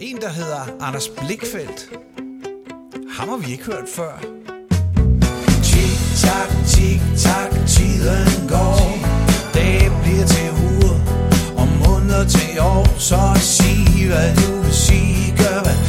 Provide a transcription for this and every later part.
En, der hedder Anders Blikfeldt. Ham har vi ikke hørt før. Tik tak, tik tak, tiden går. Dage bliver til uger, og måneder til år. Så sig, hvad du vil sige, gør hvad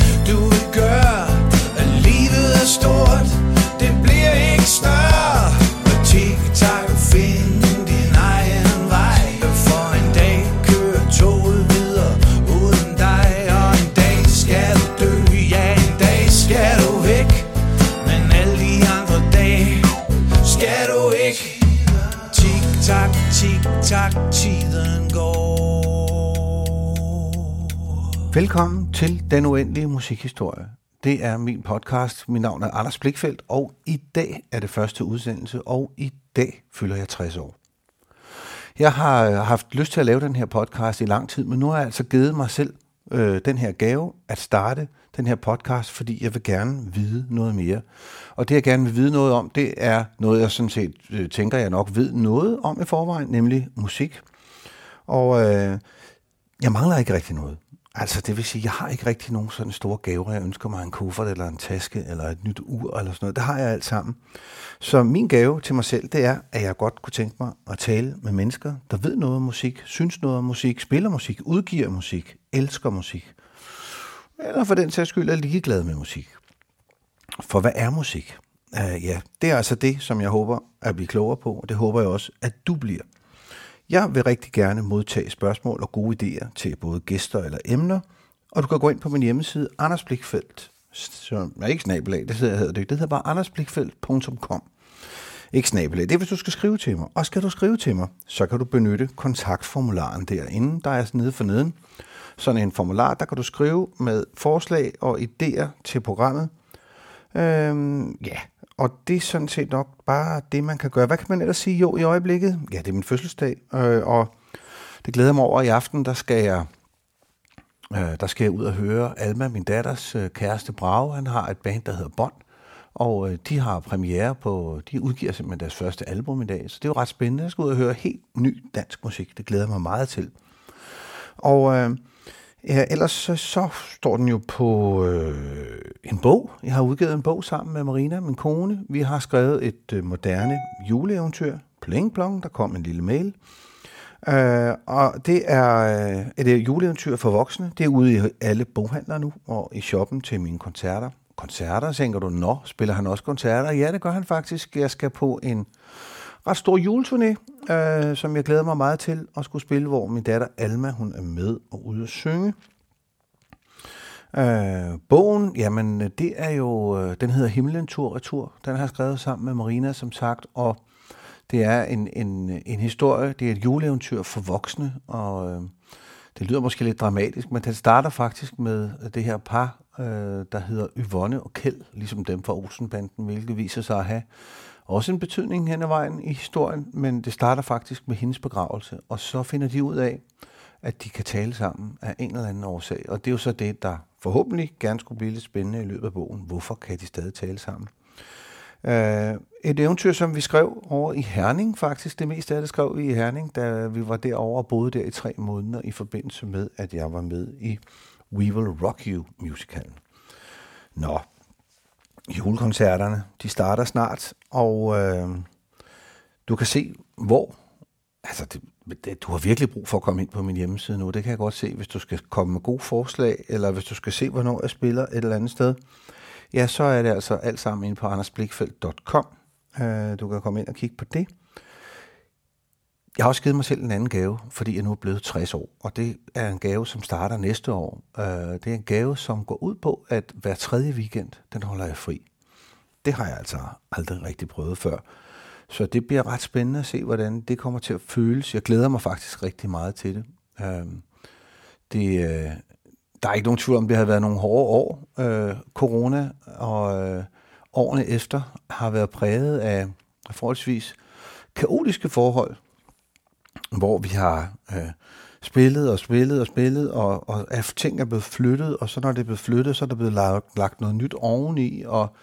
Velkommen til Den Uendelige Musikhistorie. Det er min podcast. Mit navn er Anders Blikfeldt, og i dag er det første udsendelse, og i dag fylder jeg 60 år. Jeg har øh, haft lyst til at lave den her podcast i lang tid, men nu har jeg altså givet mig selv øh, den her gave at starte den her podcast, fordi jeg vil gerne vide noget mere. Og det jeg gerne vil vide noget om, det er noget, jeg sådan set øh, tænker, jeg nok ved noget om i forvejen, nemlig musik. Og øh, jeg mangler ikke rigtig noget. Altså, det vil sige, jeg har ikke rigtig nogen sådan store gaver. Jeg ønsker mig en kuffert, eller en taske, eller et nyt ur, eller sådan noget. Det har jeg alt sammen. Så min gave til mig selv, det er, at jeg godt kunne tænke mig at tale med mennesker, der ved noget om musik, synes noget om musik, spiller musik, udgiver musik, elsker musik. Eller for den sags skyld er ligeglad med musik. For hvad er musik? Uh, ja, det er altså det, som jeg håber at blive klogere på, og det håber jeg også, at du bliver. Jeg vil rigtig gerne modtage spørgsmål og gode idéer til både gæster eller emner, og du kan gå ind på min hjemmeside, Anders Blikfeldt, som er ikke snabelag, det hedder, hedder det det hedder bare andersblikfeldt.com. Ikke snabelag, det er hvis du skal skrive til mig. Og skal du skrive til mig, så kan du benytte kontaktformularen derinde, der er nede for neden. Sådan en formular, der kan du skrive med forslag og idéer til programmet. Øhm, ja, og det er sådan set nok bare det, man kan gøre. Hvad kan man ellers sige jo i øjeblikket? Ja, det er min fødselsdag, øh, og det glæder mig over i aften, der skal jeg, øh, der skal jeg ud og høre Alma, min datters øh, kæreste Brage. Han har et band, der hedder Bond, og øh, de har premiere på, de udgiver simpelthen deres første album i dag, så det er jo ret spændende. Jeg skal ud og høre helt ny dansk musik, det glæder jeg mig meget til. Og øh, Ja, ellers så, så står den jo på øh, en bog. Jeg har udgivet en bog sammen med Marina, min kone. Vi har skrevet et øh, moderne juleeventyr. Pling plong, der kom en lille mail. Øh, og det er øh, et øh, juleeventyr for voksne. Det er ude i alle boghandler nu, og i shoppen til mine koncerter. Koncerter, tænker du, nå, spiller han også koncerter? Ja, det gør han faktisk. Jeg skal på en ret stor juleturné, øh, som jeg glæder mig meget til at skulle spille, hvor min datter Alma, hun er med og ude at synge. Øh, bogen, jamen det er jo, øh, den hedder Himlen Tur Retur. Den har jeg skrevet sammen med Marina, som sagt, og det er en, en, en historie, det er et juleeventyr for voksne, og øh, det lyder måske lidt dramatisk, men den starter faktisk med det her par, øh, der hedder Yvonne og Kjeld, ligesom dem fra Olsenbanden, hvilket viser sig at have også en betydning hen ad vejen i historien, men det starter faktisk med hendes begravelse, og så finder de ud af, at de kan tale sammen af en eller anden årsag. Og det er jo så det, der forhåbentlig gerne skulle blive lidt spændende i løbet af bogen. Hvorfor kan de stadig tale sammen? Uh, et eventyr, som vi skrev over i Herning faktisk. Det meste af det skrev vi i Herning, da vi var derovre og boede der i tre måneder i forbindelse med, at jeg var med i We Will Rock You musicalen. Nå, julekoncerterne, de starter snart, og øh, du kan se, hvor. Altså, det, det, du har virkelig brug for at komme ind på min hjemmeside nu. Det kan jeg godt se, hvis du skal komme med gode forslag, eller hvis du skal se, hvornår jeg spiller et eller andet sted. Ja, så er det altså alt sammen inde på andersblikfeldt.com. Øh, du kan komme ind og kigge på det. Jeg har også givet mig selv en anden gave, fordi jeg nu er blevet 60 år, og det er en gave, som starter næste år. Øh, det er en gave, som går ud på, at hver tredje weekend, den holder jeg fri. Det har jeg altså aldrig rigtig prøvet før. Så det bliver ret spændende at se, hvordan det kommer til at føles. Jeg glæder mig faktisk rigtig meget til det. Øhm, det øh, der er ikke nogen tvivl om, det har været nogle hårde år. Øh, corona og årene efter har været præget af forholdsvis kaotiske forhold hvor vi har øh, spillet og spillet og spillet, og, og at ting er blevet flyttet, og så når det er blevet flyttet, så er der blevet lagt, lagt noget nyt oveni, og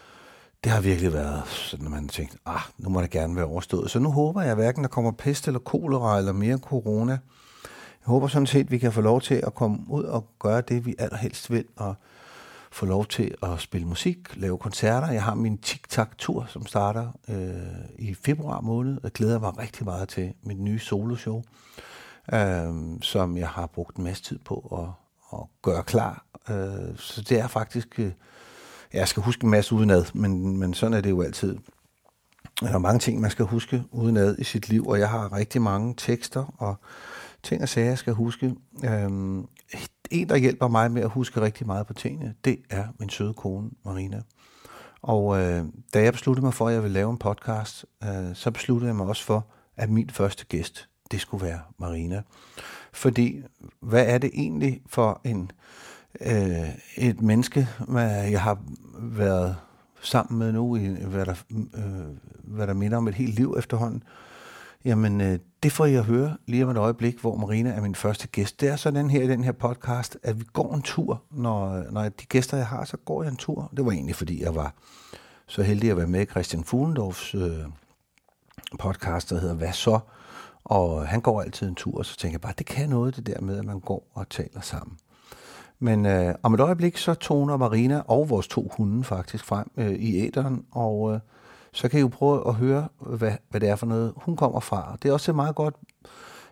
det har virkelig været sådan, at man tænkt, ah, nu må det gerne være overstået. Så nu håber jeg, at hverken der kommer pest eller kolera eller mere corona. Jeg håber sådan set, at vi kan få lov til at komme ud og gøre det, vi allerhelst vil, og få lov til at spille musik, lave koncerter. Jeg har min TikTok-tur, som starter øh, i februar måned, og glæder mig rigtig meget til mit nye soloshow, øh, som jeg har brugt en masse tid på at, at gøre klar. Øh, så det er faktisk... Øh, jeg skal huske en masse udenad, men, men sådan er det jo altid. Der er mange ting, man skal huske udenad i sit liv, og jeg har rigtig mange tekster og ting og sager, jeg skal huske. Øhm, en, der hjælper mig med at huske rigtig meget på tingene, det er min søde kone, Marina. Og øh, da jeg besluttede mig for, at jeg ville lave en podcast, øh, så besluttede jeg mig også for, at min første gæst, det skulle være Marina. Fordi, hvad er det egentlig for en øh, et menneske, jeg har været sammen med nu, i, hvad, der, øh, hvad der minder om et helt liv efterhånden, jamen øh, det får I at høre lige om et øjeblik, hvor Marina er min første gæst. Det er sådan her i den her podcast, at vi går en tur. Når, når de gæster, jeg har, så går jeg en tur. Det var egentlig, fordi jeg var så heldig at være med i Christian Fuglendorfs øh, podcast, der hedder Hvad så? Og han går altid en tur, og så tænker jeg bare, det kan noget, det der med, at man går og taler sammen. Men øh, om et øjeblik, så toner Marina og vores to hunde faktisk frem øh, i æderen, og øh, så kan I jo prøve at høre, hvad, hvad det er for noget, hun kommer fra. Det er også et meget godt,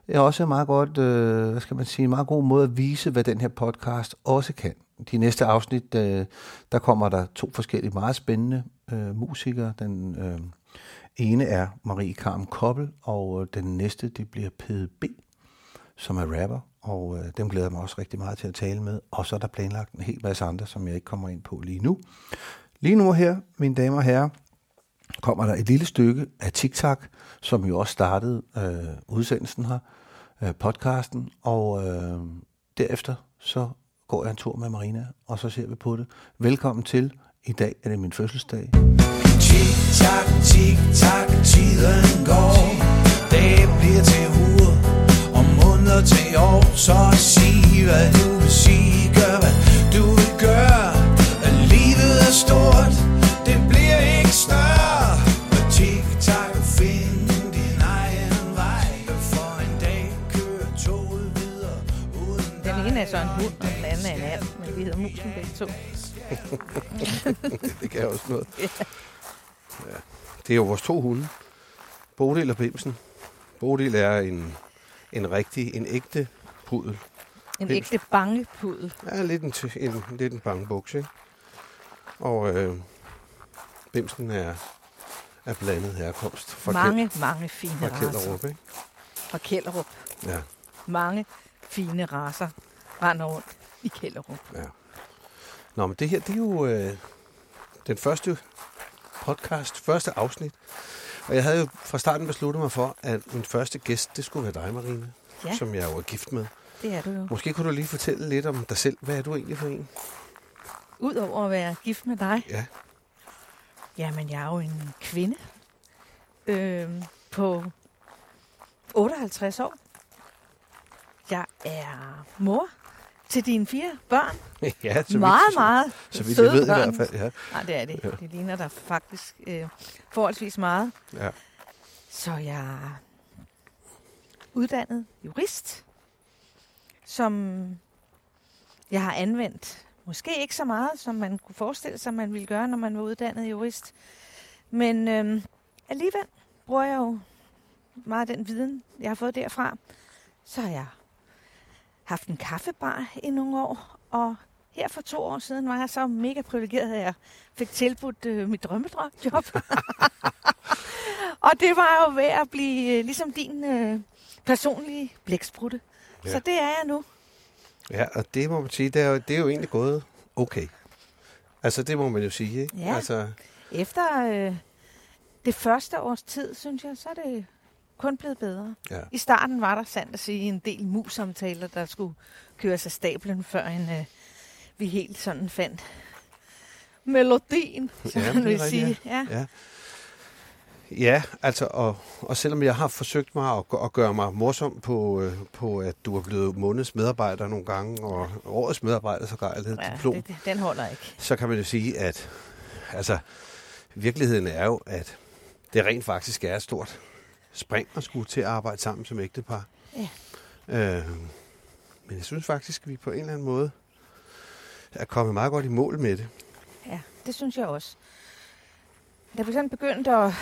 er også en meget godt, øh, hvad skal man sige, en meget god måde at vise, hvad den her podcast også kan. De næste afsnit, øh, der kommer der to forskellige meget spændende øh, musikere. Den øh, ene er Marie Karm Koppel, og øh, den næste, det bliver PDB, som er rapper og øh, dem glæder jeg mig også rigtig meget til at tale med. Og så er der planlagt en hel masse andre, som jeg ikke kommer ind på lige nu. Lige nu her, mine damer og herrer, kommer der et lille stykke af TikTok, som jo også startede øh, udsendelsen her, øh, podcasten, og øh, derefter så går jeg en tur med Marina, og så ser vi på det. Velkommen til. I dag er det min fødselsdag. Tik-tak, tik-tak, tiden går. Det bliver til uger måneder til år Så sig hvad du vil sige Gør hvad du vil gøre Livet er stort så en hund, og den anden er en and, men vi hedder musen begge to. det kan også noget. Ja. ja. Det er jo vores to hunde. Bodil og Bimsen. Bodil er en en rigtig, en ægte pudel. En Helt. ægte bangepudel. Ja, lidt en, en, lidt en bangebuks, ikke? Og øh, Bimsen er, er blandet herkomst. Fra mange, Kjeld, mange fine fra Kjellerup, ikke? Fra Kjellerup. Ja. Mange fine raser render rundt i Kjellerup. Ja. Nå, men det her, det er jo øh, den første podcast, første afsnit og jeg havde jo fra starten besluttet mig for, at min første gæst, det skulle være dig, Marine. Ja. Som jeg jo er gift med. Det er du jo. Måske kunne du lige fortælle lidt om dig selv. Hvad er du egentlig for en? Udover at være gift med dig? Ja. Jamen, jeg er jo en kvinde. Øh, på 58 år. Jeg er mor til dine fire børn. ja, så meget, vidt, meget så, vidt jeg ved børn. i hvert fald. Ja. Nej, det er det. Ja. Det ligner der faktisk øh, forholdsvis meget. Ja. Så jeg er uddannet jurist, som jeg har anvendt måske ikke så meget, som man kunne forestille sig, man ville gøre, når man var uddannet jurist. Men øh, alligevel bruger jeg jo meget af den viden, jeg har fået derfra. Så har jeg haft en kaffebar i nogle år, og her for to år siden var jeg så mega privilegeret, at jeg fik tilbudt øh, mit drømmedrømjob. og det var jo ved at blive øh, ligesom din øh, personlige blæksprutte. Ja. Så det er jeg nu. Ja, og det må man sige, det er, jo, det er jo egentlig gået okay. Altså, det må man jo sige, ikke? Ja. Altså... Efter øh, det første års tid, synes jeg, så er det kun blevet bedre. Ja. I starten var der sandt at sige en del mus-samtaler, der skulle køres af stablen, før en, øh, vi helt sådan fandt melodien, som ja, man vil sige. Ja. ja. Ja, altså, og, og selvom jeg har forsøgt mig at, at gøre mig morsom på, øh, på, at du er blevet måneds medarbejder nogle gange, og årets medarbejder så gør det ja, diplom, det, det, den holder ikke. Så kan man jo sige, at altså, virkeligheden er jo, at det rent faktisk er et stort spring at skulle til at arbejde sammen som ægtepar. Ja. Øh, Men jeg synes faktisk, at vi på en eller anden måde er kommet meget godt i mål med det. Ja, det synes jeg også. Da vi sådan begyndte at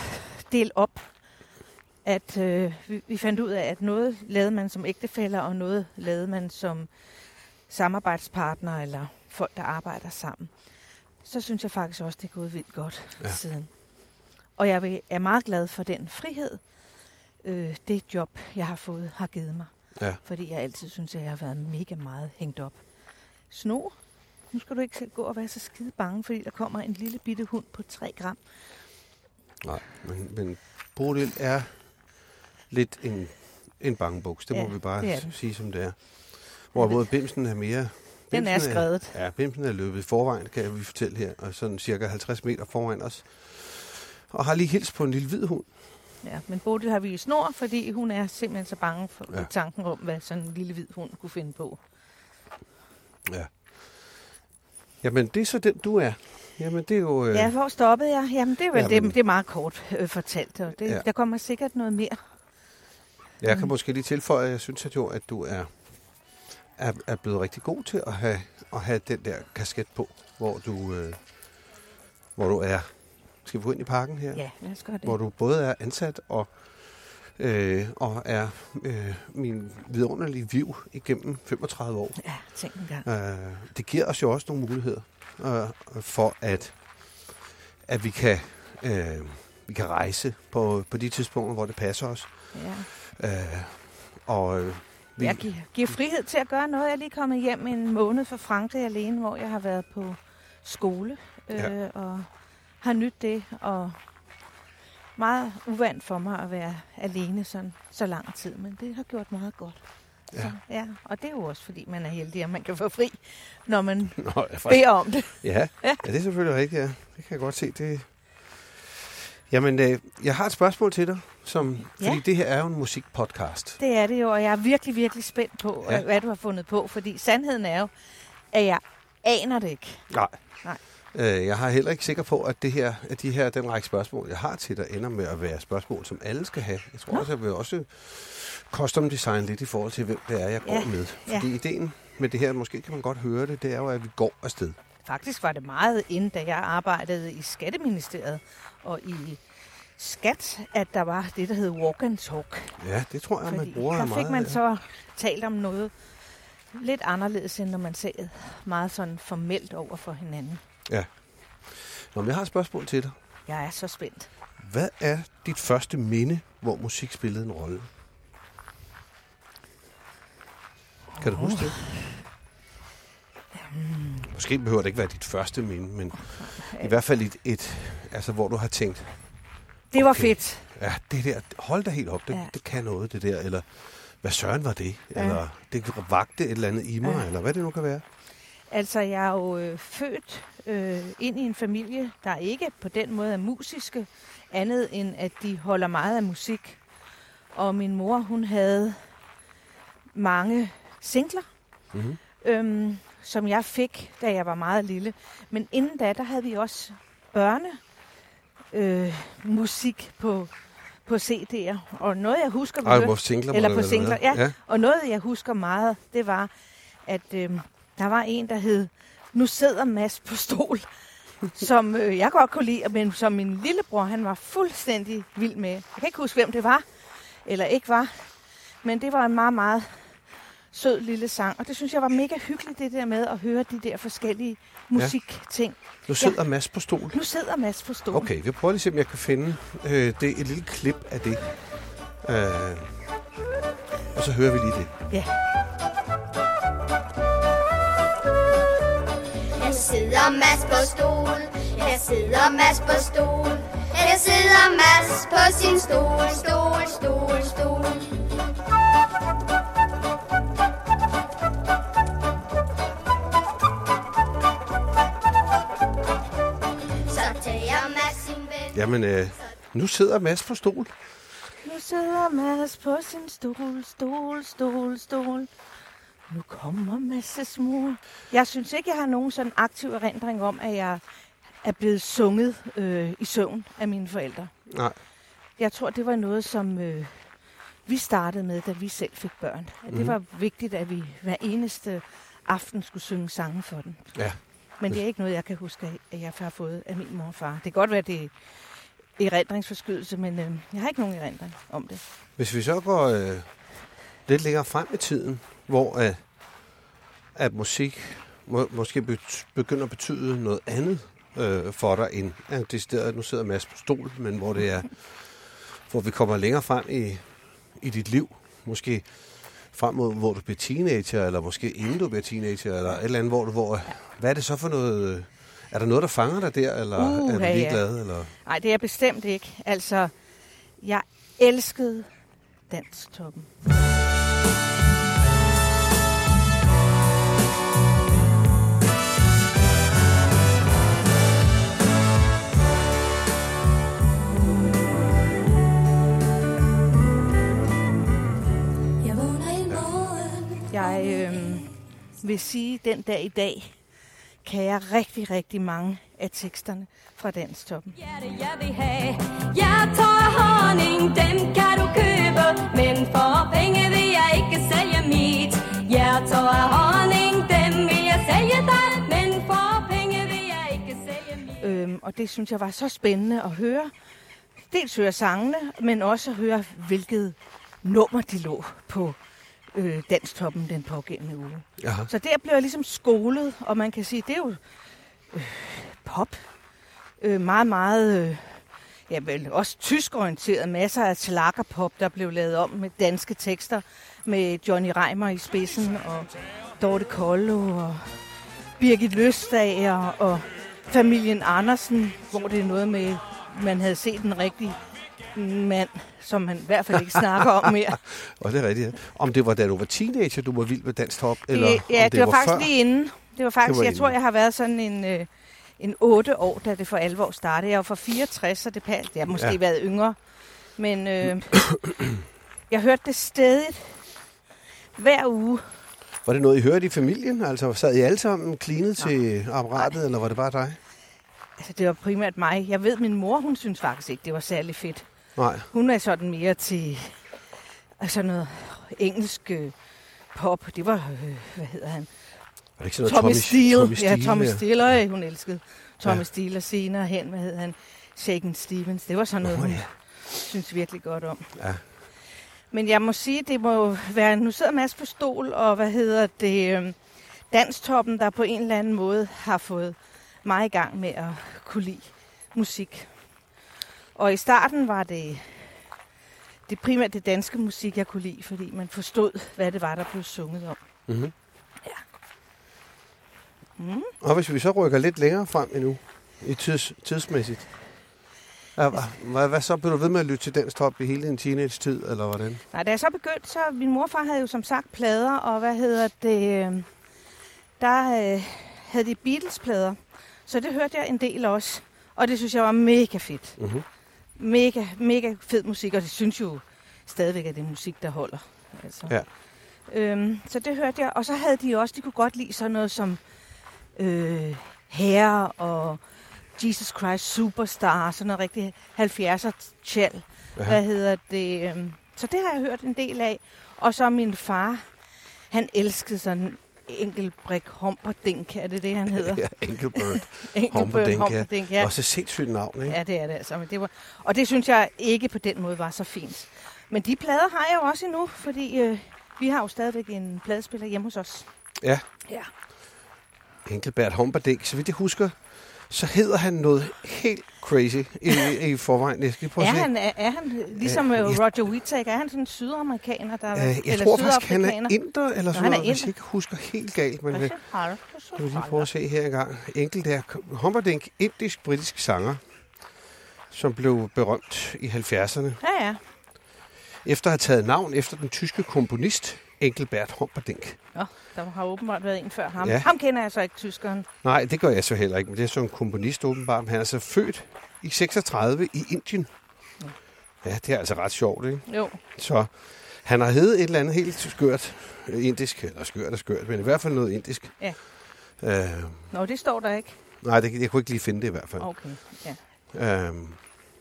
dele op, at øh, vi, vi fandt ud af, at noget lavede man som ægtefæller, og noget lavede man som samarbejdspartner eller folk, der arbejder sammen. Så synes jeg faktisk også, det er gået vildt godt Ja. siden. Og jeg er meget glad for den frihed, øh, det job, jeg har fået, har givet mig. Ja. Fordi jeg altid synes, at jeg har været mega meget hængt op. Sno, nu skal du ikke gå og være så skide bange, fordi der kommer en lille bitte hund på 3 gram. Nej, men, men Bodil er lidt en, en bangebuks. Det må Ja, vi bare det er sige, som det er. Hvorimod Bimsen er mere... Den er Bimsen skrevet. Ja, Bimsen er løbet i forvejen, kan vi fortælle her. Og sådan cirka 50 meter foran os. Og har lige hils på en lille hvid hund. Ja, men Bodil har vi i snor, fordi hun er simpelthen så bange for Ja. ja. tanken om, hvad sådan en lille hvid hund kunne finde på. Ja. Jamen, det er så den, du er. Jamen, det er jo... Øh, Ja, hvor stoppede jeg? Jamen, det er vel Jamen- det, det er meget kort øh, fortalt. Og det, Ja. ja. Der kommer sikkert noget mere. Jeg kan Mm. måske lige tilføje, at jeg synes at jo, at du er, er, er blevet rigtig god til at have, at have den der kasket på, hvor du, øh, hvor du er. Skal vi gå ind i parken her? Ja, lad os gøre det. Hvor du både er ansat og, øh, og er øh, min vidunderlige viv igennem 35 år. Ja, tænk en gang. Øh, det giver os jo også nogle muligheder øh, for, at, at vi kan, øh, vi kan rejse på, på de tidspunkter, hvor det passer os. Ja. Øh, og øh, vi, Jeg giver, giver frihed til at gøre noget. Jeg er lige kommet hjem en måned fra Frankrig alene, hvor jeg har været på skole øh, ja. og har nyt det. Og meget uvandt for mig at være alene sådan, så lang tid, men det har gjort meget godt. Ja. Så, ja. Og det er jo også, fordi man er heldig, at man kan få fri, når man Nå, ja, faktisk, beder om det. ja, ja, det er selvfølgelig rigtigt, ja. Det kan jeg godt se. Det... Jamen, øh, jeg har et spørgsmål til dig, som, Ja. fordi det her er jo en musikpodcast. Det er det jo, og jeg er virkelig, virkelig spændt på, ja. hvad du har fundet på, fordi sandheden er jo, at jeg aner det ikke. Nej. Nej. Øh, jeg har heller ikke sikker på, at, det her, at de her, den række spørgsmål, jeg har til dig, ender med at være spørgsmål, som alle skal have. Jeg tror Nå. også, jeg vil også custom design lidt i forhold til, hvem det er, jeg går Ja. med. Ja. Fordi ideen med det her, måske kan man godt høre det, det er jo, at vi går afsted. Faktisk var det meget inden, da jeg arbejdede i Skatteministeriet og i Skat, at der var det, der hed walk and talk. Ja, det tror jeg, man Fordi bruger der meget. fik man så talt om noget lidt anderledes, end når man sad meget sådan formelt over for hinanden. Nå, men jeg har et spørgsmål til dig. Jeg er så spændt. Hvad er dit første minde, hvor musik spillede en rolle? Kan du huske det? Måske behøver det ikke være dit første minde, men i hvert fald et, et altså hvor du har tænkt, Det var Okay. fedt. ja, det der, hold da helt op, det, Ja. det kan noget, det der, eller hvad søren var det, Ja. eller det vagte et eller andet i mig, Ja. eller hvad det nu kan være. Altså, jeg er jo øh, født øh, ind i en familie, der ikke på den måde er musiske, andet end at de holder meget af musik. Og min mor, hun havde mange singler, Mm-hmm. øhm, som jeg fik, da jeg var meget lille. Men inden da, der havde vi også børne øh, musik på, på CD'er. Og noget, jeg husker, Ej, hvor singler Eller på singler, være. ja. Og noget, jeg husker meget, det var, at øh, der var en, der hed Nu sidder Mads på stol, som øh, jeg godt kunne lide, men som min lillebror, han var fuldstændig vild med. Jeg kan ikke huske, hvem det var, eller ikke var, men det var en meget, meget sød lille sang. Og det synes jeg var mega hyggeligt, det der med at høre de der forskellige musikting. Nu sidder Mads på stol. Nu sidder Mads på stol. Okay, vi prøver lige at se, om jeg kan finde øh, det, et lille klip af det. Øh, og så hører vi lige det. Ja. Sidder Mads på stol. Jeg sidder Mads på stol. Jeg sidder Mads på sin stol, stol, stol, stol. Så tager Mads sin ven. Jamen, øh, nu sidder Mads på stol. Nu sidder Mads på sin stol, stol, stol, stol. Nu kommer Mads' mor. Jeg synes ikke, jeg har nogen sådan aktiv erindring om, at jeg er blevet sunget øh, i søvn af mine forældre. Nej, Jeg tror, det var noget, som øh, vi startede med, da vi selv fik børn. At det Mhm. var vigtigt, at vi hver eneste aften skulle synge sange for dem. Ja. Men det er ikke noget, jeg kan huske, at jeg har fået af min mor og far. Det kan godt være, det er erindringsforskydelse, men øh, jeg har ikke nogen erindring om det. Hvis vi så går øh, lidt længere frem i tiden, hvor øh, at musik må, måske begynder at betyde noget andet øh, for dig, end at det sted, nu sidder Mads på stol, men hvor det er, hvor vi kommer længere frem i, i dit liv, måske frem mod, hvor du bliver teenager, eller måske inden du bliver teenager, eller et eller andet, hvor du, hvor, hvad er det så for noget, er der noget, der fanger dig der, eller Uh, er du ja, ja. ligeglad, eller? Nej, det er jeg bestemt ikke. Altså, jeg elskede danstoppen. Jeg Jeg øh, vil sige, den dag i dag, kan jeg rigtig, rigtig mange af teksterne fra danstoppen. Hjerte, jeg vil have. Jeg tager honning, dem kan du købe, men for penge vil jeg ikke sælge mit. Jeg tager honning, dem vil jeg sælge dig, men for penge vil jeg ikke sælge mit. Øhm, og det synes jeg var så spændende at høre. Dels høre sangene, men også at høre, hvilket nummer de lå på øh, danstoppen den pågældende uge. Jaha. Så der blev jeg ligesom skolet, og man kan sige, det er jo øh, pop. Øh, meget, meget, øh, ja vel, også tyskorienteret. Masser af slakkerpop, der blev lavet om med danske tekster, med Johnny Reimer i spidsen, og Dorte Kollo, og Birgit Løstager, og familien Andersen, hvor det er noget med, man havde set en rigtig mand, som man i hvert fald ikke snakker om mere. Og det er rigtigt. ja. Om det var da du var teenager, du var vild med dansk top, eller det, ja, om det, var, faktisk før? lige inden. Det var faktisk, Det var det var jeg tror, inden. jeg har været sådan en, øh, en 8 år, da det for alvor startede. Jeg var fra 64, så det, pa- jeg har måske Ja. været yngre. Men øh, jeg hørte det stadig hver uge. Var det noget, I hørte i familien? Altså sad I alle sammen klinet til apparatet, eller var det bare dig? Altså, det var primært mig. Jeg ved, min mor, hun synes faktisk ikke, det var særlig fedt. Nej. Hun er sådan mere til altså noget engelsk øh, pop. Det var, øh, hvad hedder han? Var det ikke sådan noget Tommy Steele. Tommy ja, Tommy. Steele, ja. hun elskede Tommy Ja. Steele, og senere hen, hvad hed han? Shaken Stevens. Det var sådan noget, hun ja. synes virkelig godt om. Ja. Men jeg må sige, det må være, nu sidder Mads på stol, og hvad hedder det, øhm, Danstoppen, der på en eller anden måde har fået mig i gang med at kunne lide musik. Og i starten var det, det primært det danske musik, jeg kunne lide, fordi man forstod, hvad det var, der blev sunget om. Mm-hmm. Ja. Mm. Og hvis vi så rykker lidt længere frem endnu, i tids, tidsmæssigt, hvad, hvad, hvad så? Blev du ved med at lytte til dansk top i hele din teenage-tid, eller hvordan? Nej, da jeg så begyndte, så min morfar havde jo som sagt plader, og hvad hedder det, øh, der øh, havde de Beatles-plader, så det hørte jeg en del også, og det synes jeg var mega fedt. Mm-hmm. Mega, mega fed musik, og det synes jo stadigvæk, at det er musik, der holder. Altså. Ja. Øhm, så det hørte jeg, og så havde de også, de kunne godt lide sådan noget som øh, Herre og Jesus Christ Superstar, sådan noget rigtig 70'er tjal. Ja. Hvad hedder det? øhm, Så det har jeg hørt en del af. Og så min far, han elskede sådan enkelbrik Humperdink, er det det, han hedder? Ja. Enkelbert Humperdinck, ja. Humperdinck, ja. Også et sindssygt navn, ikke? Ja, det er det altså. Men det var, og det synes jeg ikke på den måde var så fint. Men de plader har jeg jo også endnu, fordi øh, vi har jo stadigvæk en pladespiller hjemme hos os. Ja. Ja. Engelbert Humperdinck. Så vidt jeg husker, så hedder han noget helt crazy i, i forvejen. Jeg skal prøve Er han, er, er han ligesom Ja, øh, Roger Whittaker, er han sådan en sydamerikaner, der Øh, jeg eller tror faktisk, han er inder, eller sådan han er noget, hvis jeg ikke husker helt galt. Men Hvad øh, kan vi lige prøve at se her engang. Enkelt er Humperdinck, indisk-britisk sanger, som blev berømt i 70'erne. Ja, ja. Efter at have taget navn efter den tyske komponist Engelbert Humperdinck. Nå, der har åbenbart været en før ham. Ja. Ham kender jeg så ikke, tyskeren. Nej, det gør jeg så heller ikke, men det er så en komponist åbenbart. Han er så født i 36 i Indien. Ja, det er altså ret sjovt, ikke? Jo. Så han har heddet et eller andet helt skørt øh, indisk, eller skørt og skørt, men i hvert fald noget indisk. Ja. Øh, Nå, det står der ikke. nej, det, jeg kunne ikke lige finde det i hvert fald. Okay, ja. Øhm,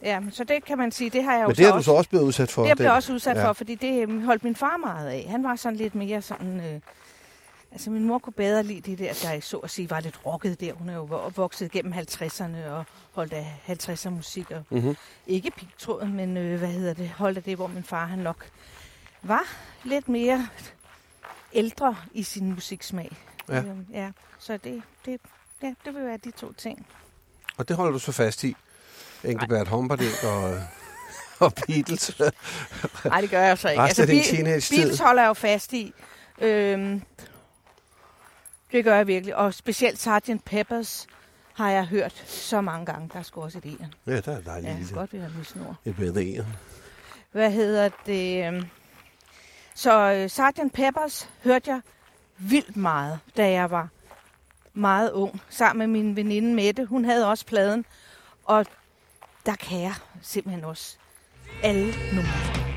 Ja, men så det kan man sige, det har jeg jo Men det har du så også blevet udsat for. Det er jeg blev også udsat ja. for, fordi det øhm, holdt min far meget af. Han var sådan lidt mere sådan... Øh, altså min mor kunne bedre lide det der, der så at sige var lidt rocket der. Hun er jo vo- vokset gennem 50'erne og holdt af 50'er musik. Og Mhm. Ikke pigtråden, men øh, hvad hedder det? Holdt af det, hvor min far han nok var lidt mere ældre i sin musiksmag. Ja. Øhm, ja. Så det, det, ja, det vil være de to ting. Og det holder du så fast i. Engelbert Humperdinck og, og Beatles. Nej, det gør jeg så ikke. Din Be-. Beatles holder jeg jo fast i. Øhm, det gør jeg virkelig. Og specielt Sgt. Peppers har jeg hørt så mange gange. Der er sgu også et egen. ja, der er dejligt Ja, lille. godt vi har med snor. Et bedre en. Hvad hedder det? Så øh, Sgt. Peppers hørte jeg vildt meget, da jeg var meget ung. Sammen med min veninde Mette. Hun havde også pladen. Og der kan jeg simpelthen også alle numre.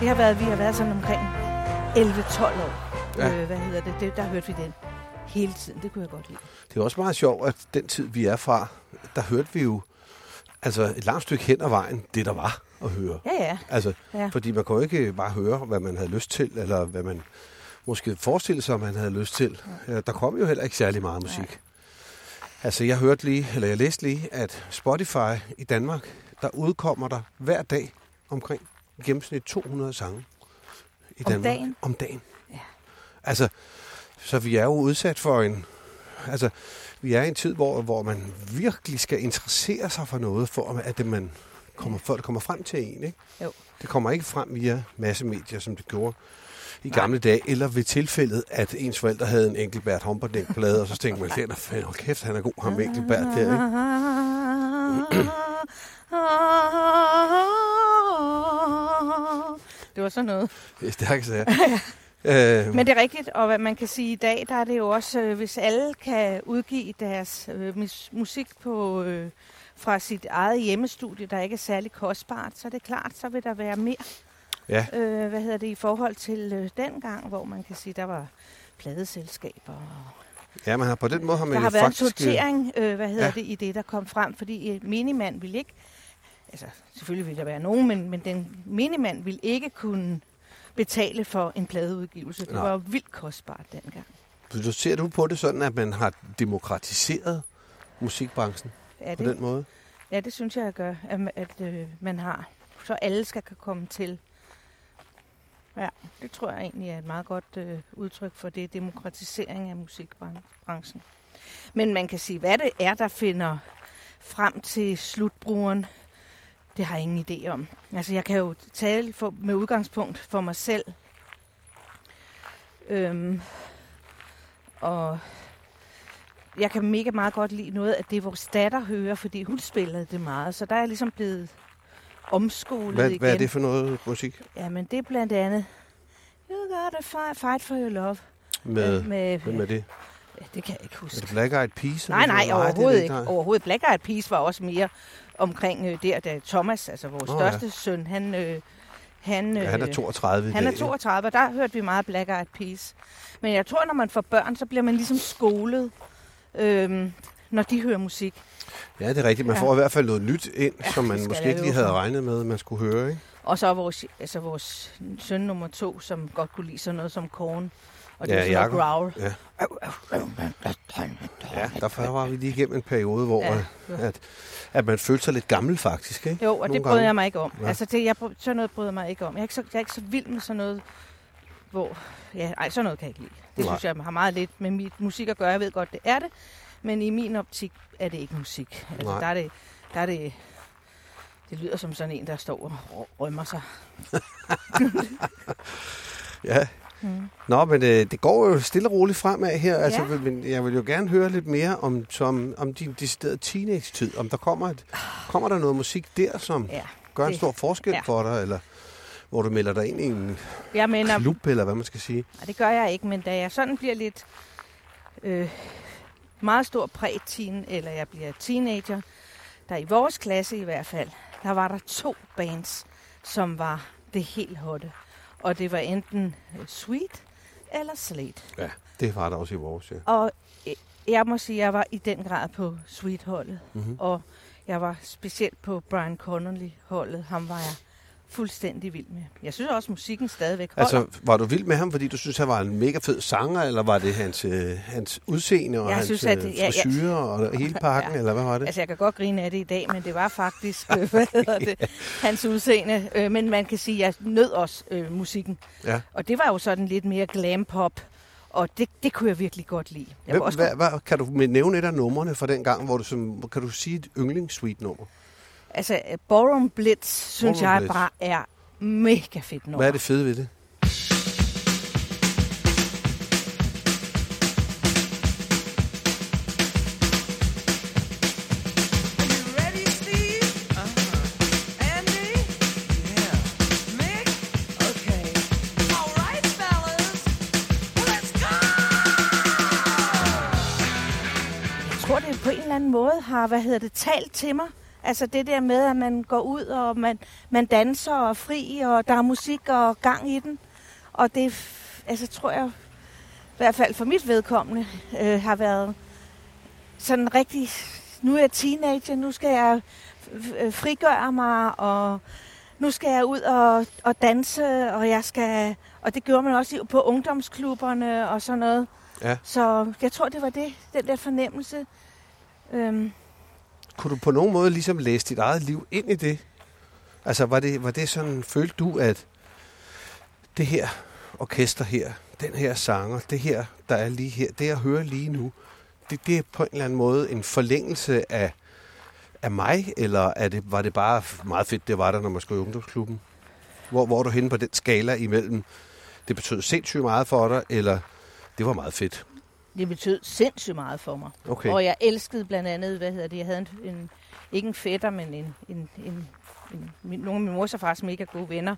Det har været, vi har været sådan omkring 11-12 år. Ja. Øh, hvad hedder det? det? Der hørte vi den hele tiden. Det kunne jeg godt lide. Det er også meget sjovt, at den tid, vi er fra, der hørte vi jo altså et langt stykke hen ad vejen, det der var at høre. Ja, ja. Altså, Ja. fordi man kunne ikke bare høre, hvad man havde lyst til, eller hvad man måske forestille sig, man havde lyst til. Ja, Der kom jo heller ikke særlig meget musik. Altså, jeg hørte lige, eller jeg læste lige, at Spotify i Danmark, der udkommer der hver dag omkring i gennemsnit 200 sange. I Om Danmark. dagen? Om dagen. Ja. Altså, så vi er jo udsat for en... Altså, vi er i en tid, hvor, hvor man virkelig skal interessere sig for noget, for at det man kommer, før det kommer frem til en. Ikke? Jo. Det kommer ikke frem via massemedier, som det gjorde i gamle dage, eller ved tilfældet, at ens forældre havde en Engelbert Humperdinck-plade, og så tænkte man, den er fandme, kæft, han er god, ham Engelbert der, ikke? Det var sådan noget. Det er stærkt, sager. øh, Men det er rigtigt, og hvad man kan sige i dag, der er det jo også, øh, hvis alle kan udgive deres øh, mus- musik på øh, fra sit eget hjemmestudie, der ikke er særlig kostbart, så er det klart, så vil der være mere, ja, øh, hvad hedder det, i forhold til øh, dengang, hvor man kan sige, der var pladeselskaber. Og ja, man har på den måde har man der jo har været faktisk... en sortering, øh, hvad hedder ja. det, i det, der kom frem, fordi øh, minimand ville ikke, altså selvfølgelig ville der være nogen, men, men den minimand ville ikke kunne betale for en pladeudgivelse. Det Nej. var vildt kostbart dengang. Så ser du på det sådan, at man har demokratiseret musikbranchen på det? den måde? Ja, det synes jeg, jeg gør, at, at øh, man har. Så alle skal kan komme til. Ja, det tror jeg egentlig er et meget godt øh, udtryk for det, demokratisering af musikbranchen. Men man kan sige, hvad det er, der finder frem til slutbrugeren, det har jeg ingen idé om. Altså, jeg kan jo tale for, med udgangspunkt for mig selv. Øhm, og jeg kan mega meget godt lide noget af det, vores datter hører, fordi hun spillede det meget. Så der er jeg ligesom blevet omskolet Hvad, igen. hvad er det for noget musik? Jamen, det er blandt andet You gotta fight, fight for your love. Med, Øh, med, hvem er det? Ja, det kan jeg ikke Er huske. det Black Eyed Peas? Nej, nej, overhovedet det er ikke. nej. Overhovedet. Black Eyed Peas var også mere omkring øh, der, da Thomas, altså vores oh, ja. største søn, han... Øh, han, øh, Ja, han er 32 i han dag, er ikke? 32, og der hørte vi meget Black Eyed Peas. Men jeg tror, når man får børn, så bliver man ligesom skolet, øhm, når de hører musik. Ja, det er rigtigt. Man Ja. får i hvert fald noget nyt ind, Ja, som man måske ikke lige havde regnet med, man skulle høre. Ikke? Og så vores, altså vores søn nummer to, som godt kunne lide sådan noget som korn. Og det Ja, er sådan growl. Ja. Ja, derfor var vi lige igennem en periode, hvor Ja. ja. at, at man følte sig lidt gammel faktisk. Ikke? Jo, og Nogle det bryder gange. jeg mig ikke om. Ja. Altså, det, jeg, sådan noget bryder mig ikke om. Jeg er ikke så, jeg er ikke så vild med sådan noget, hvor... Ja, ej, sådan noget kan jeg ikke lide. Det Nej. synes jeg har meget lidt med mit musik at gøre. Jeg ved godt, det er det. Men i min optik er det ikke musik. Altså, Nej. der er det, der er det... Det lyder som sådan en, der står og rø- rømmer sig. Ja. Mm. Nå, men øh, det går jo stille og roligt fremad her. Altså, Ja. men jeg vil jo gerne høre lidt mere om, som, om din deciderede teenage-tid. Om der kommer, et, kommer der noget musik der, som Ja, gør en det- stor forskel ja. for dig, eller hvor du melder dig ind i en jeg mener, klub, eller hvad man skal sige. Nej, det gør jeg ikke, men da jeg sådan bliver lidt øh, meget stor præ-teen, eller jeg bliver teenager, der i vores klasse i hvert fald, der var der to bands, som var det helt hotte. Og det var enten øh, Sweet, eller Slate. Ja, det var der også i vores, ja. Og øh, jeg må sige, at jeg var i den grad på Sweet-holdet. Mm-hmm. Og jeg var specielt på Brian Connolly-holdet. Ham var jeg fuldstændig vild med. Jeg synes også, at musikken stadigvæk holder. Altså, var du vild med ham, fordi du synes, han var en mega fed sanger, eller var det hans, øh, hans udseende og Jeg hans synes, øh, at- ja, ja. frisyrer og hele pakken, Ja. eller hvad var det? Altså, jeg kan godt grine af det i dag, men det var faktisk, øh, hvad hedder det, hans udseende. Øh, men man kan sige, at jeg nød også øh, musikken. Ja. Og det var jo sådan lidt mere glam pop. Og det, det kunne jeg virkelig godt lide. Jeg Hvem, også hvad, hvad, kan du nævne et af numrene fra den gang, hvor du, som, kan du sige et yndlingssweet-nummer? Altså, Ballroom Blitz, synes Ballroom jeg Blitz. bare er mega fedt nummer. Hvad er det fede ved det på en eller anden måde har, hvad hedder det, talt til mig. Altså det der med, at man går ud, og man, man danser og er fri, og der er musik og gang i den. Og det, altså tror jeg, i hvert fald for mit vedkommende, øh, har været sådan rigtig, nu er jeg teenager, nu skal jeg frigøre mig, og nu skal jeg ud og, og danse, og jeg skal, og det gjorde man også på ungdomsklubberne og sådan noget. Ja. Så jeg tror, det var det, den der fornemmelse. Øhm, kunne du på nogen måde ligesom læse dit eget liv ind i det? Altså, var det, var det sådan, følte du, at det her orkester her, den her sanger, det her, der er lige her, det jeg hører lige nu, det, det er på en eller anden måde en forlængelse af, af mig, eller er det, var det bare meget fedt, det var der, når man skulle i ungdomsklubben? Hvor, hvor er du henne på den skala imellem, det betød sindssygt meget for dig, eller det var meget fedt? Det betød sindssygt meget for mig. Okay. Og jeg elskede blandt andet, hvad hedder det, jeg havde en, en ikke en fætter, men en, en, en, en, min, nogle af min mors og fars mega gode venner,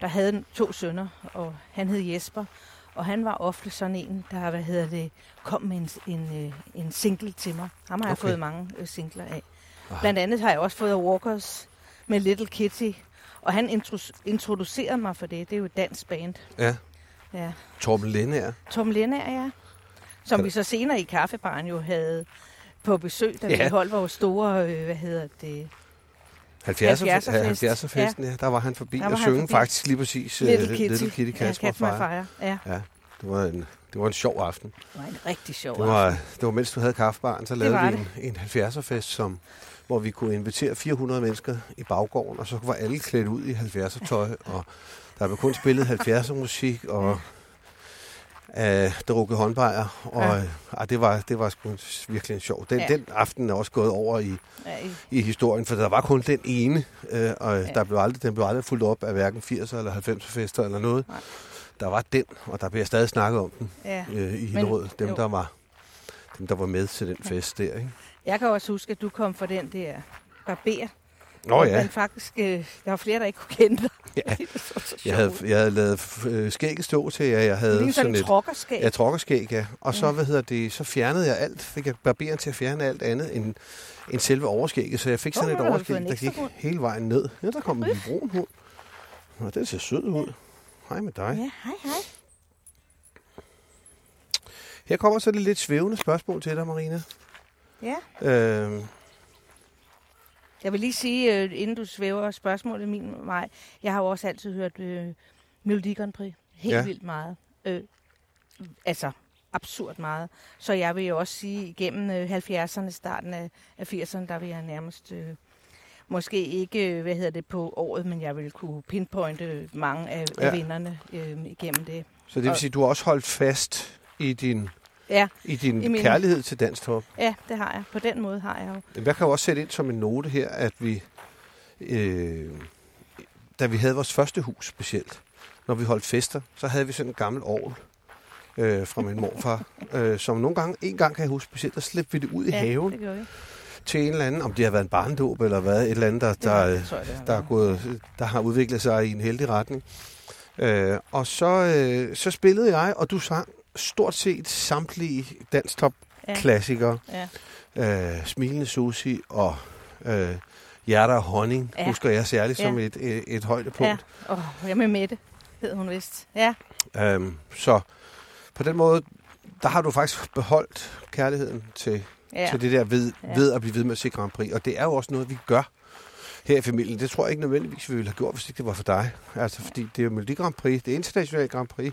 der havde to sønner, og han hed Jesper. Og han var ofte sådan en, der hvad hedder det, kom med en, en, øh, en single til mig. Ham har jeg Okay. fået mange øh, singler af. Aha. Blandt andet har jeg også fået Walkers med Little Kitty. Og han intro- introducerede mig for det. Det er jo et dansk band. Ja, Ja. Torben Lindager. Tom Lennager, ja. Som vi så senere i kaffebaren jo havde på besøg, da Ja. vi holdt vores store, øh, hvad hedder det, 70'er 70'er-fest. 70'er-festen, ja. Der var han forbi Der og var han synge faktisk lige præcis uh, Little Kitty. Little Kitty Casper ja, ja, Fire. Fire. Ja, Ja, det var, en, det var en sjov aften. det var en rigtig sjov Det aften. var, det var mens du havde kaffebaren, så lavede vi en, en 70'er-fest, som, hvor vi kunne invitere 400 mennesker i baggården, og så var alle klædt ud i 70'er-tøj, og der blev kun spillet 70'er-musik, og øh, drukket håndbajer, og Ja. øh, det, var, det var sgu virkelig en sjov. Den, Ja. den aften er også gået over i, Ja, i- i historien, for der var kun den ene, øh, og Ja. der blev aldrig, den blev aldrig fuldt op af hverken 80'er eller 90'er fester eller noget. Nej. Der var den, og der bliver stadig snakket om den ja. øh, i Hillerød. Dem, jo. der var, dem, der var med til den fest der, ikke? Jeg kan også huske, at du kom for den der barber. Nå ja, Men faktisk, øh, der var flere, der ikke kunne kende dig. Ja. det så så jeg havde, jeg havde lavet øh, skægget stå til, at jeg havde sådan sådan et trokkerskab. ja, trokkerskæg, ja. Og så, Ja. hvad hedder det, så fjernede jeg alt, fik jeg barberen til at fjerne alt andet end, end selve overskægget, så jeg fik sådan nu et overskæg, der gik hund. hele vejen ned. Ja, der kom en brun hund. Nå, den ser sød ud. Hej med dig. Ja, hej, hej. Her kommer så det lidt svævende spørgsmål til dig, Marina. Ja. Øh, Jeg vil lige sige, øh, inden du svæver spørgsmålet min vej, jeg har jo også altid hørt øh, Melodi Grand Prix. Helt Ja. vildt meget. Øh, altså, absurd meget. Så jeg vil jo også sige, igennem øh, 70'erne, starten af, af 80'erne, der vil jeg nærmest... Øh, Måske ikke, øh, hvad hedder det, på året, men jeg vil kunne pinpointe mange af, ja. Vinderne øh, igennem det. så det vil Og- sige, at du har også holdt fast i din, Ja, i din I min- kærlighed til dansk top. ja, det har jeg. På den måde har jeg jo. Jeg kan jo også sætte ind som en note her, at vi, øh, da vi havde vores første hus specielt, når vi holdt fester, så havde vi sådan en gammel orgel øh, fra min morfar, øh, som nogle gange, en gang kan jeg huske specielt, der slæbte vi det ud i ja, haven det gør vi. til en eller anden, om det har været en barndåb eller hvad, et eller andet, der, der, tror jeg, der, er gået, der har udviklet sig i en heldig retning. Øh, og så, øh, så spillede jeg, og du sang stort set samtlige danstop Ja. klassikere. Ja. Øh, Smilende Susi og øh, Hjerter og Honning, ja. Husker jeg særligt Ja. som et, et, et højdepunkt. Ja, og jeg med Mette, hed hun vist. Ja. Øhm, så på den måde, der har du faktisk beholdt kærligheden til, ja. Til det der ved, ja. Ved at blive ved med at se Grand Prix. Og det er jo også noget, vi gør her i familien. Det tror jeg ikke nødvendigvis, vi ville have gjort, hvis ikke det var for dig. Altså, fordi det er jo Melodi Grand Prix, det er internationalt Grand Prix,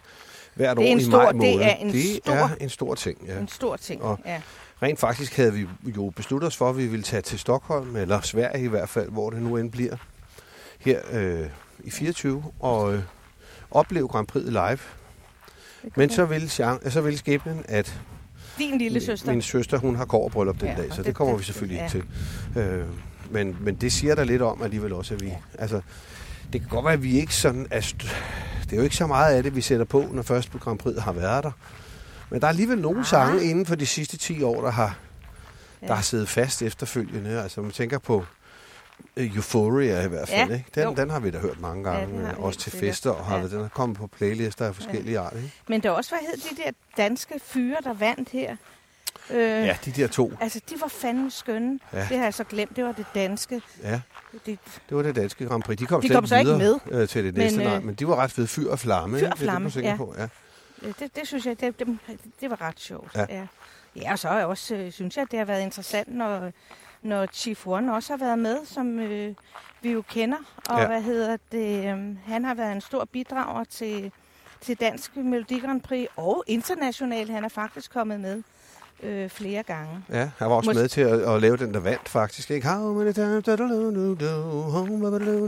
hvert Det er år en i stor- maj det måned. er en det stor- er en stor ting, ja. En stor ting. Og- ja. Rent faktisk havde vi jo besluttet os for, at vi ville tage til Stockholm, eller Sverige i hvert fald, hvor det nu end bliver, her øh, i 24, og øh, opleve Grand Prix live. Det Men så ville, så ville skæbnen, at Din lille søster. min søster, hun har kårbryllup den Ja, dag, så det, det- kommer det- vi selvfølgelig ja. ikke til. Øh, men, men det siger der lidt om alligevel også, at vi... Altså, det kan godt være, at vi ikke sådan... Er det er jo ikke så meget af det, vi sætter på, når først Grand Prix har været der. Men der er alligevel nogle Ah. sange inden for de sidste 10 år, der har, Ja. der har siddet fast efterfølgende. Altså, man tænker på uh, Euphoria i hvert fald. Ja, Ikke? Den, jo. den har vi da hørt mange Ja, gange, har ja, vi også til fester, og har, Ja. den er kommet på playlister af forskellige arter. Ikke? Men der er også, hvad hed de der danske fyre, der vandt her? Øh, Ja, de der to. Altså, de var fandme skønne. Ja. Det har jeg så glemt. Det var det danske. Ja. Det, Det var det danske Grand Prix. De kom, De kom så ikke videre, Øh, til det næste, men, nej, øh, men de var ret fede. Fyr og flamme. Fyr og Det det, Flamme, du tænker ja. På, ja. det, det synes jeg, det, det, det var ret sjovt. Ja. Ja, ja og så jeg også, øh, synes jeg, det har været interessant, når, når Chief One også har været med, som øh, vi jo kender. Og ja. hvad hedder det? Øh, han har været en stor bidrager til, til Dansk Melodi Grand Prix og internationalt. Han er faktisk kommet med øh, flere gange. Ja, han var også Mås- med til at, at lave den, der vandt faktisk. Ikke? How many times da da da da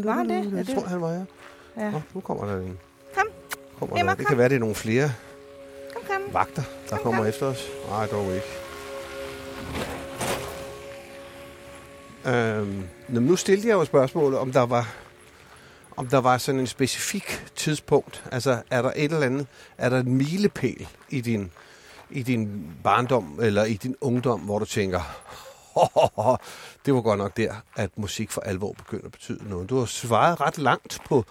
Var han det? Jeg det- tror, han var, ja. Ja. Nå, nu kommer der en. Kom. Kommer Emma, der. Det kom. kan være, det er nogle flere Kom, kom. vagter, der Kom, kommer kom. efter os. Nej, dog ikke. Øhm, nu stillede jeg jo spørgsmålet, om der var om der var sådan en specifik tidspunkt. Altså, er der et eller andet, er der en milepæl i din, i din barndom eller i din ungdom, hvor du tænker, det var godt nok der, at musik for alvor begyndte at betyde noget. Du har svaret ret langt på,